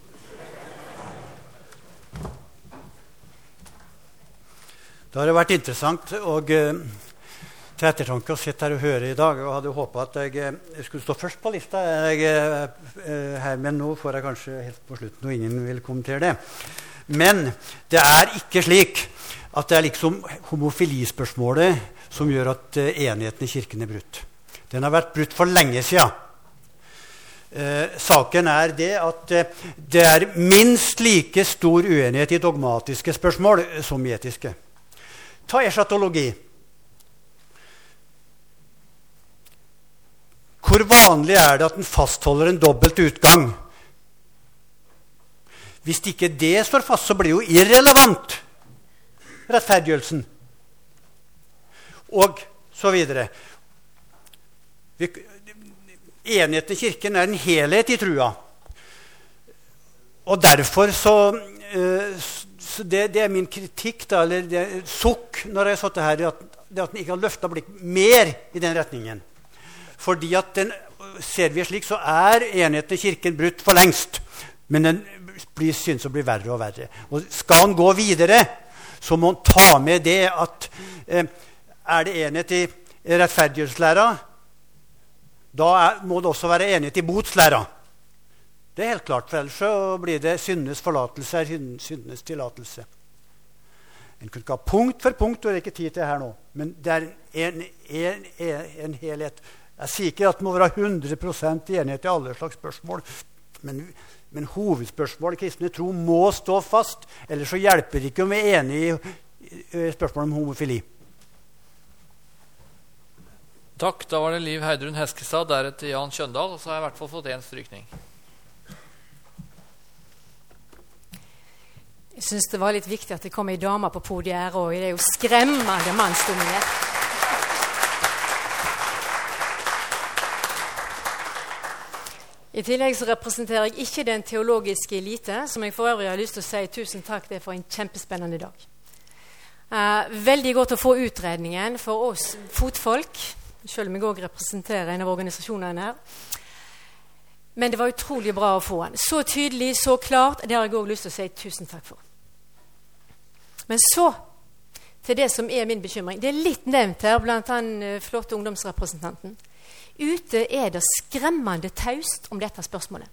Det har vært interessant og uh, til ettertanke å sitte her og høre i dag. og hadde håpa at jeg, jeg, eh, skulle stå først på lista, jeg, uh, her, men nå får jeg kanskje helt på slutten, og ingen vil kommentere det. Men det er ikke slik at det er liksom homofilispørsmålet som gjør at enigheten i Kirken er brutt. Den har vært brutt for lenge sia. Eh, saken er det at eh, det er minst like stor uenighet i dogmatiske spørsmål som i etiske. Ta eschatologi. Hvor vanlig er det at en fastholder en dobbelt utgang? Hvis ikke det står fast, så blir jo irrelevant rettferdiggjørelsen. Og så videre. Vi, Enigheten i Kirken er en helhet i trua. Og derfor så, eh, så det, det, er min kritikk, da, eller det, sukk, når jeg har sittet her, at, det at en ikke har løfta blikk mer i den retningen. Fordi at den, ser vi slik, så er enigheten i Kirken brutt for lengst. Men den blir, synes å bli verre og verre. Og skal han gå videre, så må han ta med det at eh, er det enighet i rettferdighetslæra, da er, må det også være enighet i botslæra. Det er helt klart, for ellers så blir det syndenes forlatelse er syndenes tillatelse. En kunne ikke ha punkt for punkt, og det er ikke tid til her nå. Men det er en, en, en, en helhet. Jeg sier ikke at det må være 100% enighet i alle slags spørsmål. Men, men hovedspørsmålet kristne tro må stå fast. Ellers så hjelper det ikke om vi er enige i spørsmålet om homofili. Takk. Da var det Liv Heidrun Heskestad, deretter Jan Kjøndal. Og så har jeg i hvert fall fått én strykning. Jeg syns det var litt viktig at det kom ei dame på podiet her òg. Det er jo skremmende mannsdominert. I tillegg så representerer jeg ikke den teologiske elite, som jeg for øvrig har lyst til å si tusen takk det er for en kjempespennende dag. Eh, veldig godt å få utredningen for oss fotfolk selv om jeg òg representerer en av organisasjonene her. Men det var utrolig bra å få den. Så tydelig, så klart. Det har jeg òg lyst til å si tusen takk for. Men så til det som er min bekymring. Det er litt nevnt her blant den uh, flotte ungdomsrepresentanten. Ute er det skremmende taust om dette spørsmålet.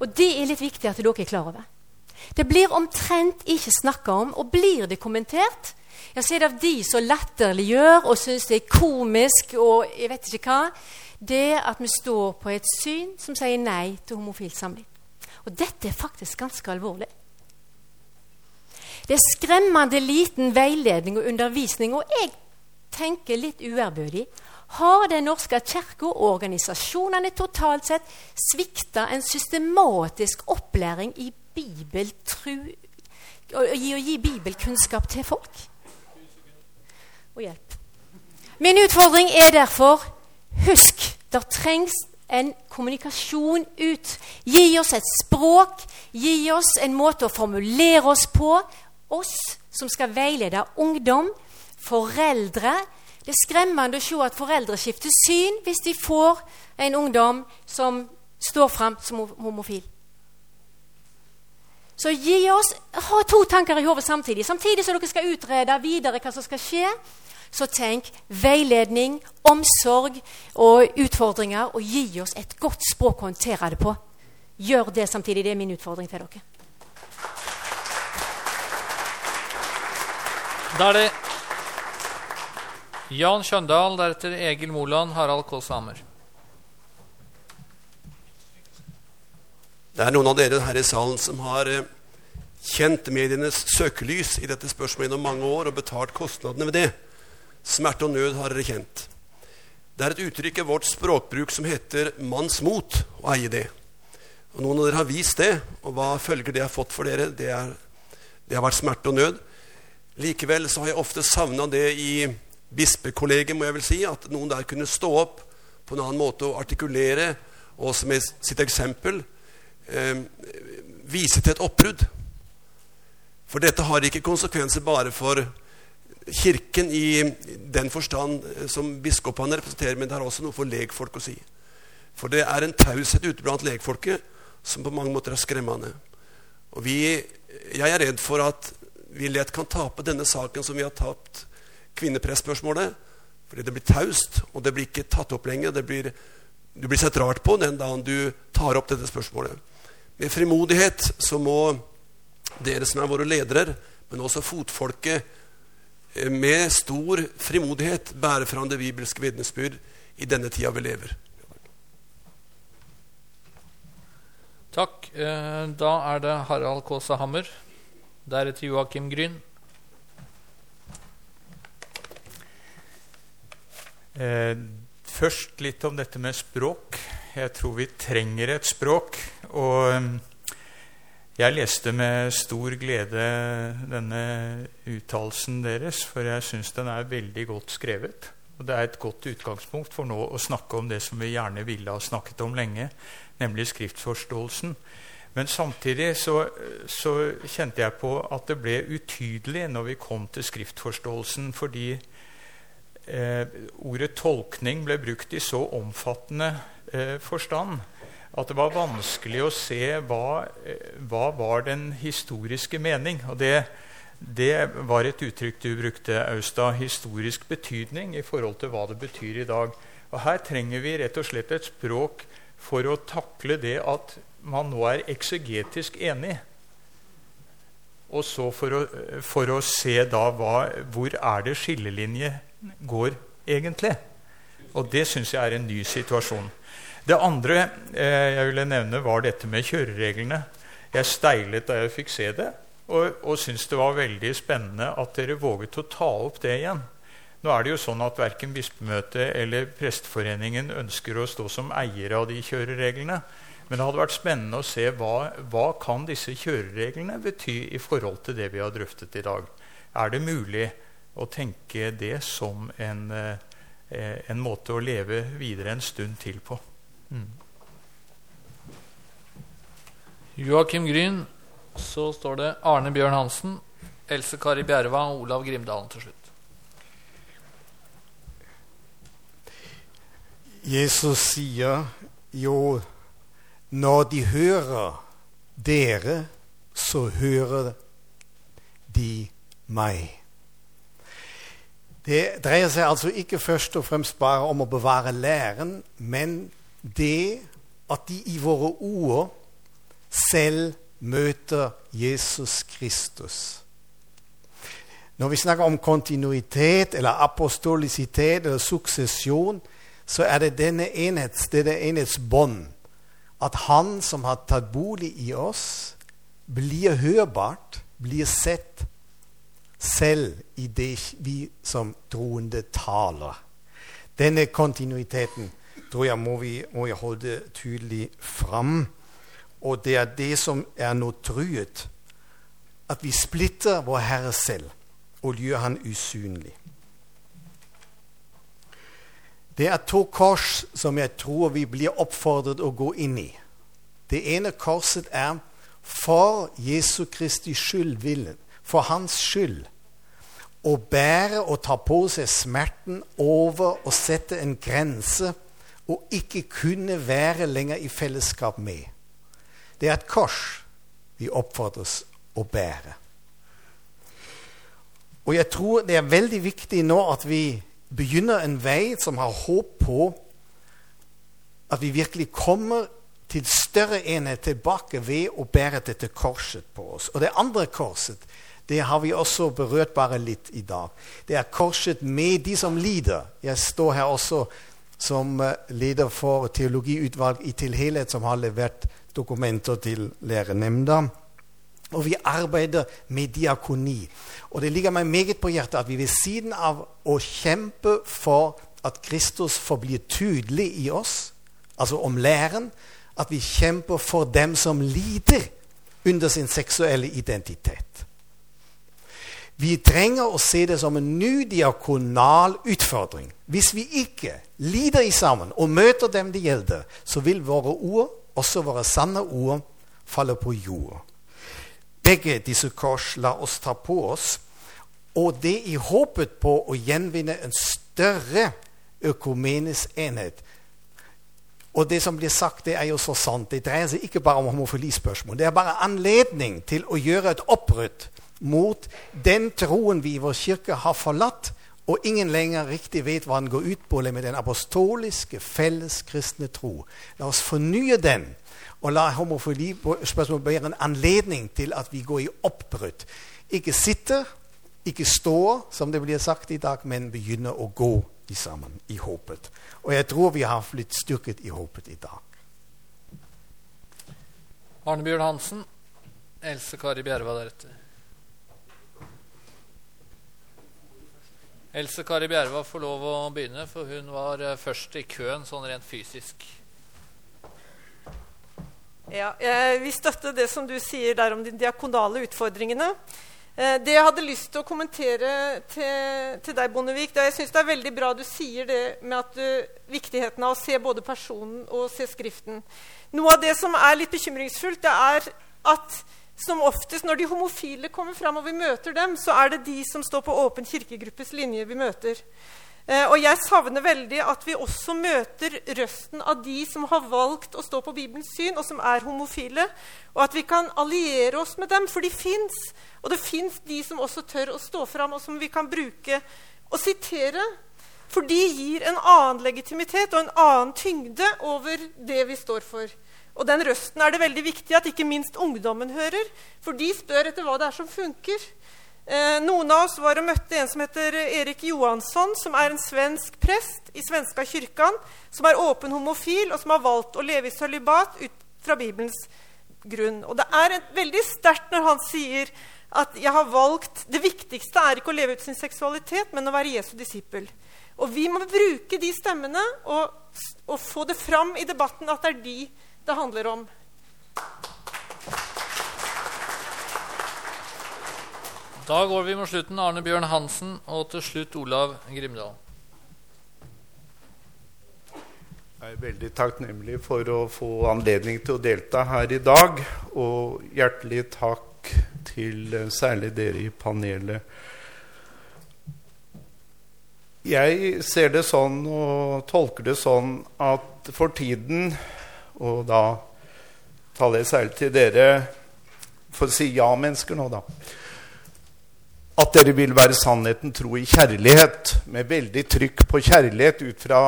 Og det er litt viktig at dere er klar over. Det blir omtrent ikke snakka om, og blir det kommentert, ja, så er det av de som latterliggjør og syns det er komisk og jeg vet ikke hva, det at vi står på et syn som sier nei til homofilt samliv. Og dette er faktisk ganske alvorlig. Det er skremmende liten veiledning og undervisning, og jeg tenker litt uærbødig har Den norske kirke og organisasjonene totalt sett svikta en systematisk opplæring i bibeltru, å å gi bibelkunnskap til folk? og hjelp. Min utfordring er derfor husk det trengs en kommunikasjon ut. Gi oss et språk, gi oss en måte å formulere oss på. Oss som skal veilede ungdom, foreldre. Det er skremmende å se at foreldre skifter syn hvis de får en ungdom som står fram som homofil. Så gi oss, ha to tanker i hodet samtidig. Samtidig som dere skal utrede videre hva som skal skje, så tenk veiledning, omsorg og utfordringer, og gi oss et godt språk å håndtere det på. Gjør det samtidig. Det er min utfordring til dere. Da er det Jan Kjøndal, deretter Egil Moland, Harald Kaas Hammer. Det er noen av dere her i salen som har eh, kjent medienes søkelys i dette spørsmålet gjennom mange år og betalt kostnadene ved det. Smerte og nød har dere kjent. Det er et uttrykk i vårt språkbruk som heter 'manns mot' å eie det. Og Noen av dere har vist det, og hva følger det har fått for dere? Det, er, det har vært smerte og nød. Likevel så har jeg ofte savna det i bispekollegiet, må jeg vel si, at noen der kunne stå opp på en annen måte og artikulere, og som med sitt eksempel eh, vise til et oppbrudd. For dette har ikke konsekvenser bare for Kirken i den forstand eh, som biskopene representerer, men det har også noe for legfolk å si. For det er en taushet ute blant legfolket som på mange måter er skremmende. Og vi, jeg er redd for at vi lett kan tape denne saken som vi har tapt kvinnepressspørsmålet. Fordi det blir taust, og det blir ikke tatt opp lenger. Blir, du blir sett rart på den dagen du tar opp dette spørsmålet. Med frimodighet så må dere som er våre ledere, men også fotfolket, eh, med stor frimodighet bære fram det bibelske vitnesbyrd i denne tida vi lever. Takk. Eh, da er det Harald Kaasa Hammer. Deretter Joakim Gryn. Eh, først litt om dette med språk. Jeg tror vi trenger et språk. Og eh, jeg leste med stor glede denne uttalelsen deres, for jeg syns den er veldig godt skrevet. Og det er et godt utgangspunkt for nå å snakke om det som vi gjerne ville ha snakket om lenge, nemlig skriftforståelsen. Men samtidig så, så kjente jeg på at det ble utydelig når vi kom til skriftforståelsen, fordi ordet tolkning ble brukt i så omfattende eh, forstand at det var vanskelig å se hva, eh, hva var den historiske mening. Og det, det var et uttrykk du brukte, Austad, historisk betydning i forhold til hva det betyr i dag. Og Her trenger vi rett og slett et språk for å takle det at man nå er eksegetisk enig. Og så for å, for å se da hva, hvor er det skillelinje går egentlig. Og det syns jeg er en ny situasjon. Det andre eh, jeg ville nevne, var dette med kjørereglene. Jeg steilet da jeg fikk se det, og, og syntes det var veldig spennende at dere våget å ta opp det igjen. Nå er det jo sånn at Verken Bispemøtet eller Presteforeningen ønsker å stå som eiere av de kjørereglene. Men det hadde vært spennende å se hva, hva kan disse kjørereglene bety i forhold til det vi har drøftet i dag. Er det mulig å tenke det som en, eh, en måte å leve videre en stund til på? Mm. Joakim Gryn. Så står det Arne Bjørn Hansen, Else Kari Bjerva og Olav Grimdalen til slutt. Jesus sier jo når de hører dere, så hører de meg. Det dreier seg altså ikke først og fremst bare om å bevare læren, men det at de i våre ord selv møter Jesus Kristus. Når vi snakker om kontinuitet eller apostolisitet eller suksesjon, så er det denne enhets, dette enhetsbånd. At Han som har tatt bolig i oss, blir hørbart, blir sett selv i det vi som troende taler. Denne kontinuiteten tror jeg må vi, må jeg holde tydelig fram. Og det er det som er nå truet. At vi splitter vår Herre selv og gjør Han usynlig. Det er to kors som jeg tror vi blir oppfordret å gå inn i. Det ene korset er for Jesu Kristi skyld, for hans skyld. Å bære og ta på seg smerten over og sette en grense og ikke kunne være lenger i fellesskap med. Det er et kors vi oppfordres å bære. Og jeg tror det er veldig viktig nå at vi begynner en vei som har håp på at vi virkelig kommer til større enhet tilbake ved å bære dette korset på oss. Og det andre korset Det har vi også berørt bare litt i dag. Det er korset med de som lider. Jeg står her også som eh, leder for teologiutvalg i Til helhet, som har levert dokumenter til lærenemnda. Og vi arbeider med diakoni. Og det ligger meg meget på hjertet at vi ved siden av å kjempe for at Kristus forblir tydelig i oss, altså om læren, at vi kjemper for dem som lider under sin seksuelle identitet. Vi trenger å se det som en ny diakonal utfordring. Hvis vi ikke lider i sammen og møter dem det gjelder, så vil våre ord, også våre sanne ord, falle på jord. Begge disse kors la oss ta på oss, og det i håpet på å gjenvinne en større økumenisk enhet. Og det som blir sagt, det er jo så sant. Det dreier seg ikke bare om homofilispørsmål. Det er bare anledning til å gjøre et oppbrudd mot den troen vi i vår kirke har forlatt, og ingen lenger riktig vet hva den går ut på, med den apostoliske, felles kristne tro. La oss fornye den, og la homofilispørsmålet være en anledning til at vi går i oppbrudd. Ikke sitter, ikke står, som det blir sagt i dag, men begynner å gå i sammen i håpet. Og jeg tror vi har blitt styrket i håpet i dag. Arne Bjørn Hansen, Else Kari Bjerva deretter. Else Kari Bjerva får lov å begynne, for hun var eh, først i køen sånn rent fysisk. Ja, Vi støtter det som du sier der om de diakonale utfordringene. Eh, det jeg hadde lyst til å kommentere til, til deg, Bondevik det, Jeg syns det er veldig bra du sier det med at du, viktigheten av å se både personen og se Skriften. Noe av det som er litt bekymringsfullt, det er at som oftest når de homofile kommer fram og vi møter dem, så er det de som står på Åpen kirkegruppes linje, vi møter. Eh, og jeg savner veldig at vi også møter røsten av de som har valgt å stå på Bibelens syn, og som er homofile. Og at vi kan alliere oss med dem, for de fins. Og det fins de som også tør å stå fram, og som vi kan bruke og sitere. For de gir en annen legitimitet og en annen tyngde over det vi står for. Og den røsten er det veldig viktig at ikke minst ungdommen hører. For de spør etter hva det er som funker. Eh, noen av oss var og møtte en som heter Erik Johansson, som er en svensk prest i Svenska kyrkan, som er åpen homofil, og som har valgt å leve i sølibat ut fra Bibelens grunn. Og det er veldig sterkt når han sier at jeg har valgt, det viktigste er ikke å leve ut sin seksualitet, men å være Jesu disippel. Og vi må bruke de stemmene og, og få det fram i debatten at det er de det handler om. Da går vi mot slutten. Arne Bjørn Hansen og til slutt Olav Grimdal. Jeg er veldig takknemlig for å få anledning til å delta her i dag. Og hjertelig takk til eh, særlig dere i panelet. Jeg ser det sånn og tolker det sånn at for tiden og da taler jeg særlig til dere for å si ja-mennesker nå, da. At dere vil være sannheten tro i kjærlighet, med veldig trykk på kjærlighet ut fra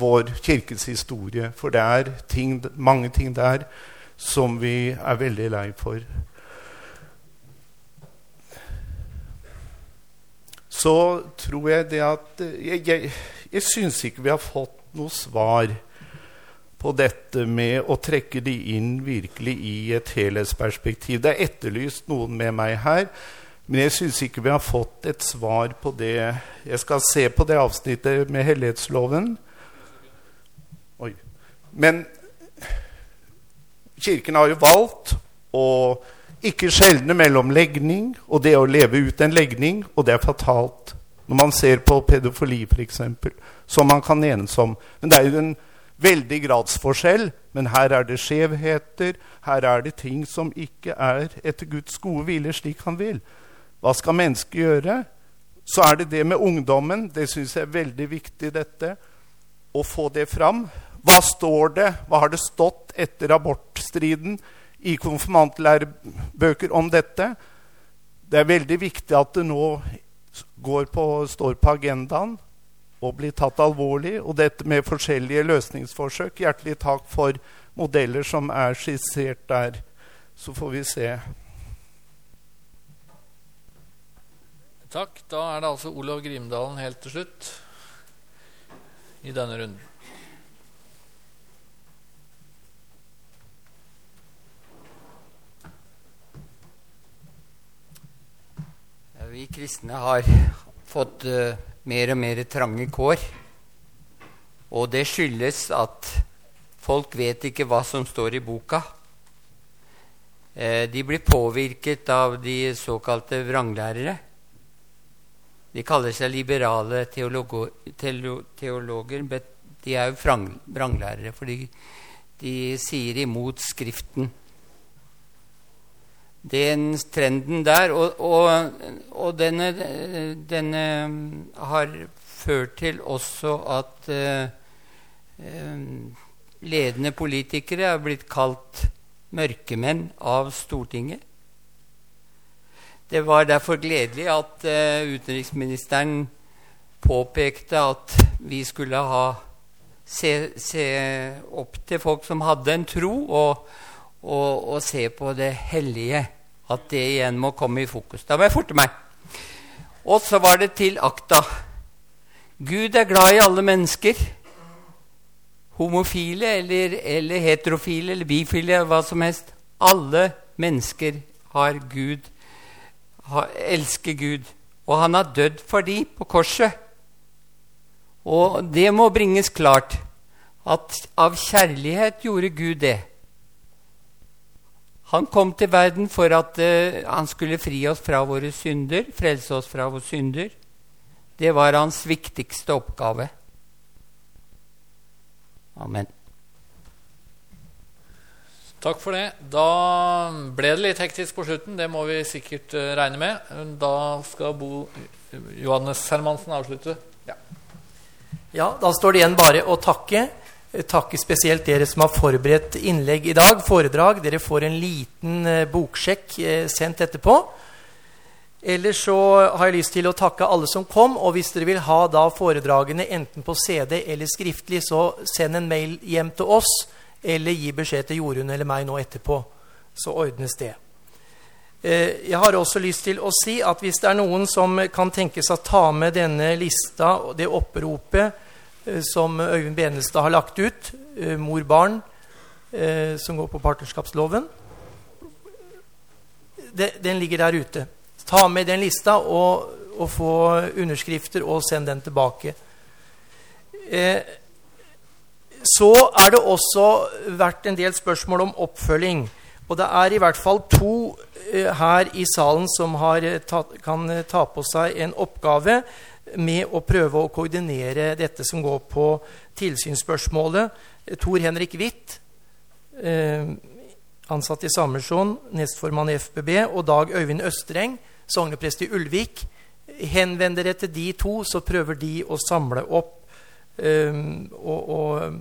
vår kirkes historie. For det er ting, mange ting der som vi er veldig lei for. Så tror jeg det at Jeg, jeg, jeg syns ikke vi har fått noe svar på dette med å trekke de inn virkelig i et helhetsperspektiv. Det er etterlyst noen med meg her, men jeg syns ikke vi har fått et svar på det. Jeg skal se på det avsnittet med hellighetsloven. Oi. Men Kirken har jo valgt å ikke skjelne mellom legning og det å leve ut en legning, og det er fatalt når man ser på pedofili, f.eks., som man kan enes om. Men det er jo en veldig gradsforskjell, men her er det skjevheter. Her er det ting som ikke er etter Guds gode vilje slik han vil. Hva skal mennesket gjøre? Så er det det med ungdommen. Det syns jeg er veldig viktig, dette. Å få det fram. Hva står det? Hva har det stått etter abortstriden i konfirmantlærebøker om dette? Det er veldig viktig at det nå på, står på agendaen og bli tatt alvorlig. Og dette med forskjellige løsningsforsøk. Hjertelig takk for modeller som er skissert der. Så får vi se. Takk. Da er det altså Olav Grimdalen helt til slutt i denne runden. Vi kristne har fått uh, mer og mer trange kår. Og det skyldes at folk vet ikke hva som står i boka. Uh, de blir påvirket av de såkalte vranglærere. De kaller seg liberale teologer, men de er jo vranglærere, for de sier imot Skriften den trenden der. Og, og, og denne, denne, har ført til også at uh, ledende politikere er blitt kalt mørkemenn av Stortinget. Det var derfor gledelig at uh, utenriksministeren påpekte at vi skulle ha se, se, opp til folk som hadde en tro, og, og, og se på det hellige. At det igjen må komme i fokus. Da må jeg forte meg. Og så var det til akta. Gud er glad i alle mennesker. Homofile eller, eller heterofile eller bifile, hva som helst. Alle mennesker har Gud, har, elsker Gud. Og han har dødd for de på korset. Og det må bringes klart at av kjærlighet gjorde Gud det. Han kom til verden for at uh, han skulle fri oss fra våre synder, frelse oss fra våre synder. Det var hans viktigste oppgave. Amen. Takk for det. Da ble det litt hektisk på slutten. Det må vi sikkert uh, regne med. Da skal Bo Johannes Hermansen avslutte. Ja. ja, da står det igjen bare å takke takke spesielt dere som har forberedt innlegg i dag, foredrag. Dere får en liten eh, boksjekk eh, sendt etterpå. Ellers så har jeg lyst til å takke alle som kom. Og hvis dere vil ha da foredragene enten på CD eller skriftlig, så send en mail hjem til oss, eller gi beskjed til Jorunn eller meg nå etterpå. Så ordnes det. Eh, jeg har også lyst til å si at hvis det er noen som kan tenke seg å ta med denne lista, det oppropet, Eh, som Øyvind Benestad har lagt ut, eh, mor-barn, eh, som går på partnerskapsloven. Den ligger der ute. Ta med den lista og, og få underskrifter og send den tilbake. Så er det også vært en del spørsmål om oppfølging. Og det er i hvert fall to her i salen som tatt, kan ta på seg en oppgave med å prøve å koordinere dette som går på tilsynsspørsmålet. Tor Henrik Hvitt, eh, ansatt i Samersson, nestformann i FBB, og Dag Øyvind Østreng, sogneprest i Ulvik. Henvend dere til de to, så prøver de å samle opp eh, og, og,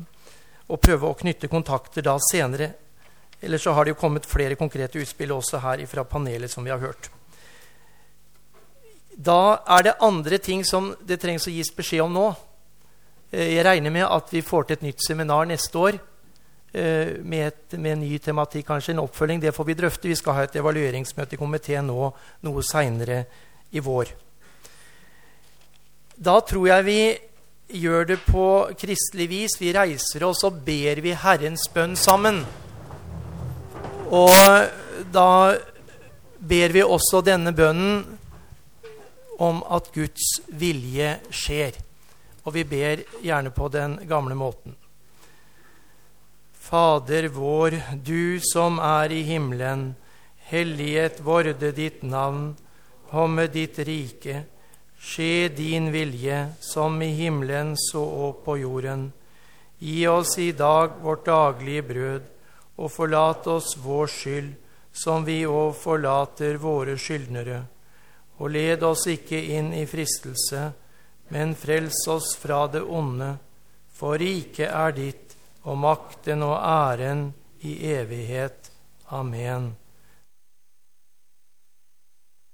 og, prøve å knytte kontakter da senere. Eller så har det jo kommet flere konkrete utspill også her fra panelet som vi har hørt. Da er det andre ting som det trengs å gis beskjed om nå. Eh, jeg regner med at vi får til et nytt seminar neste år eh, med, et, med en ny tematikk, kanskje en oppfølging. Det får vi drøfte. Vi skal ha et evalueringsmøte i komiteen nå noe seinere i vår. Da tror jeg vi gjør det på kristelig vis. Vi reiser oss og ber vi Herrens bønn sammen. Og da ber vi også denne bønnen om at Guds vilje skjer. Og vi ber gjerne på den gamle måten. Fader vår, du som er i himmelen. Hellighet vorde ditt navn. Komme ditt rike. Skje din vilje, som i himmelen så og på jorden. Gi oss i dag vårt daglige brød, og forlat oss vår skyld, som vi òg forlater våre skyldnere og led oss ikke inn i fristelse, men frels oss fra det onde. For riket er ditt, og makten og æren i evighet. Amen.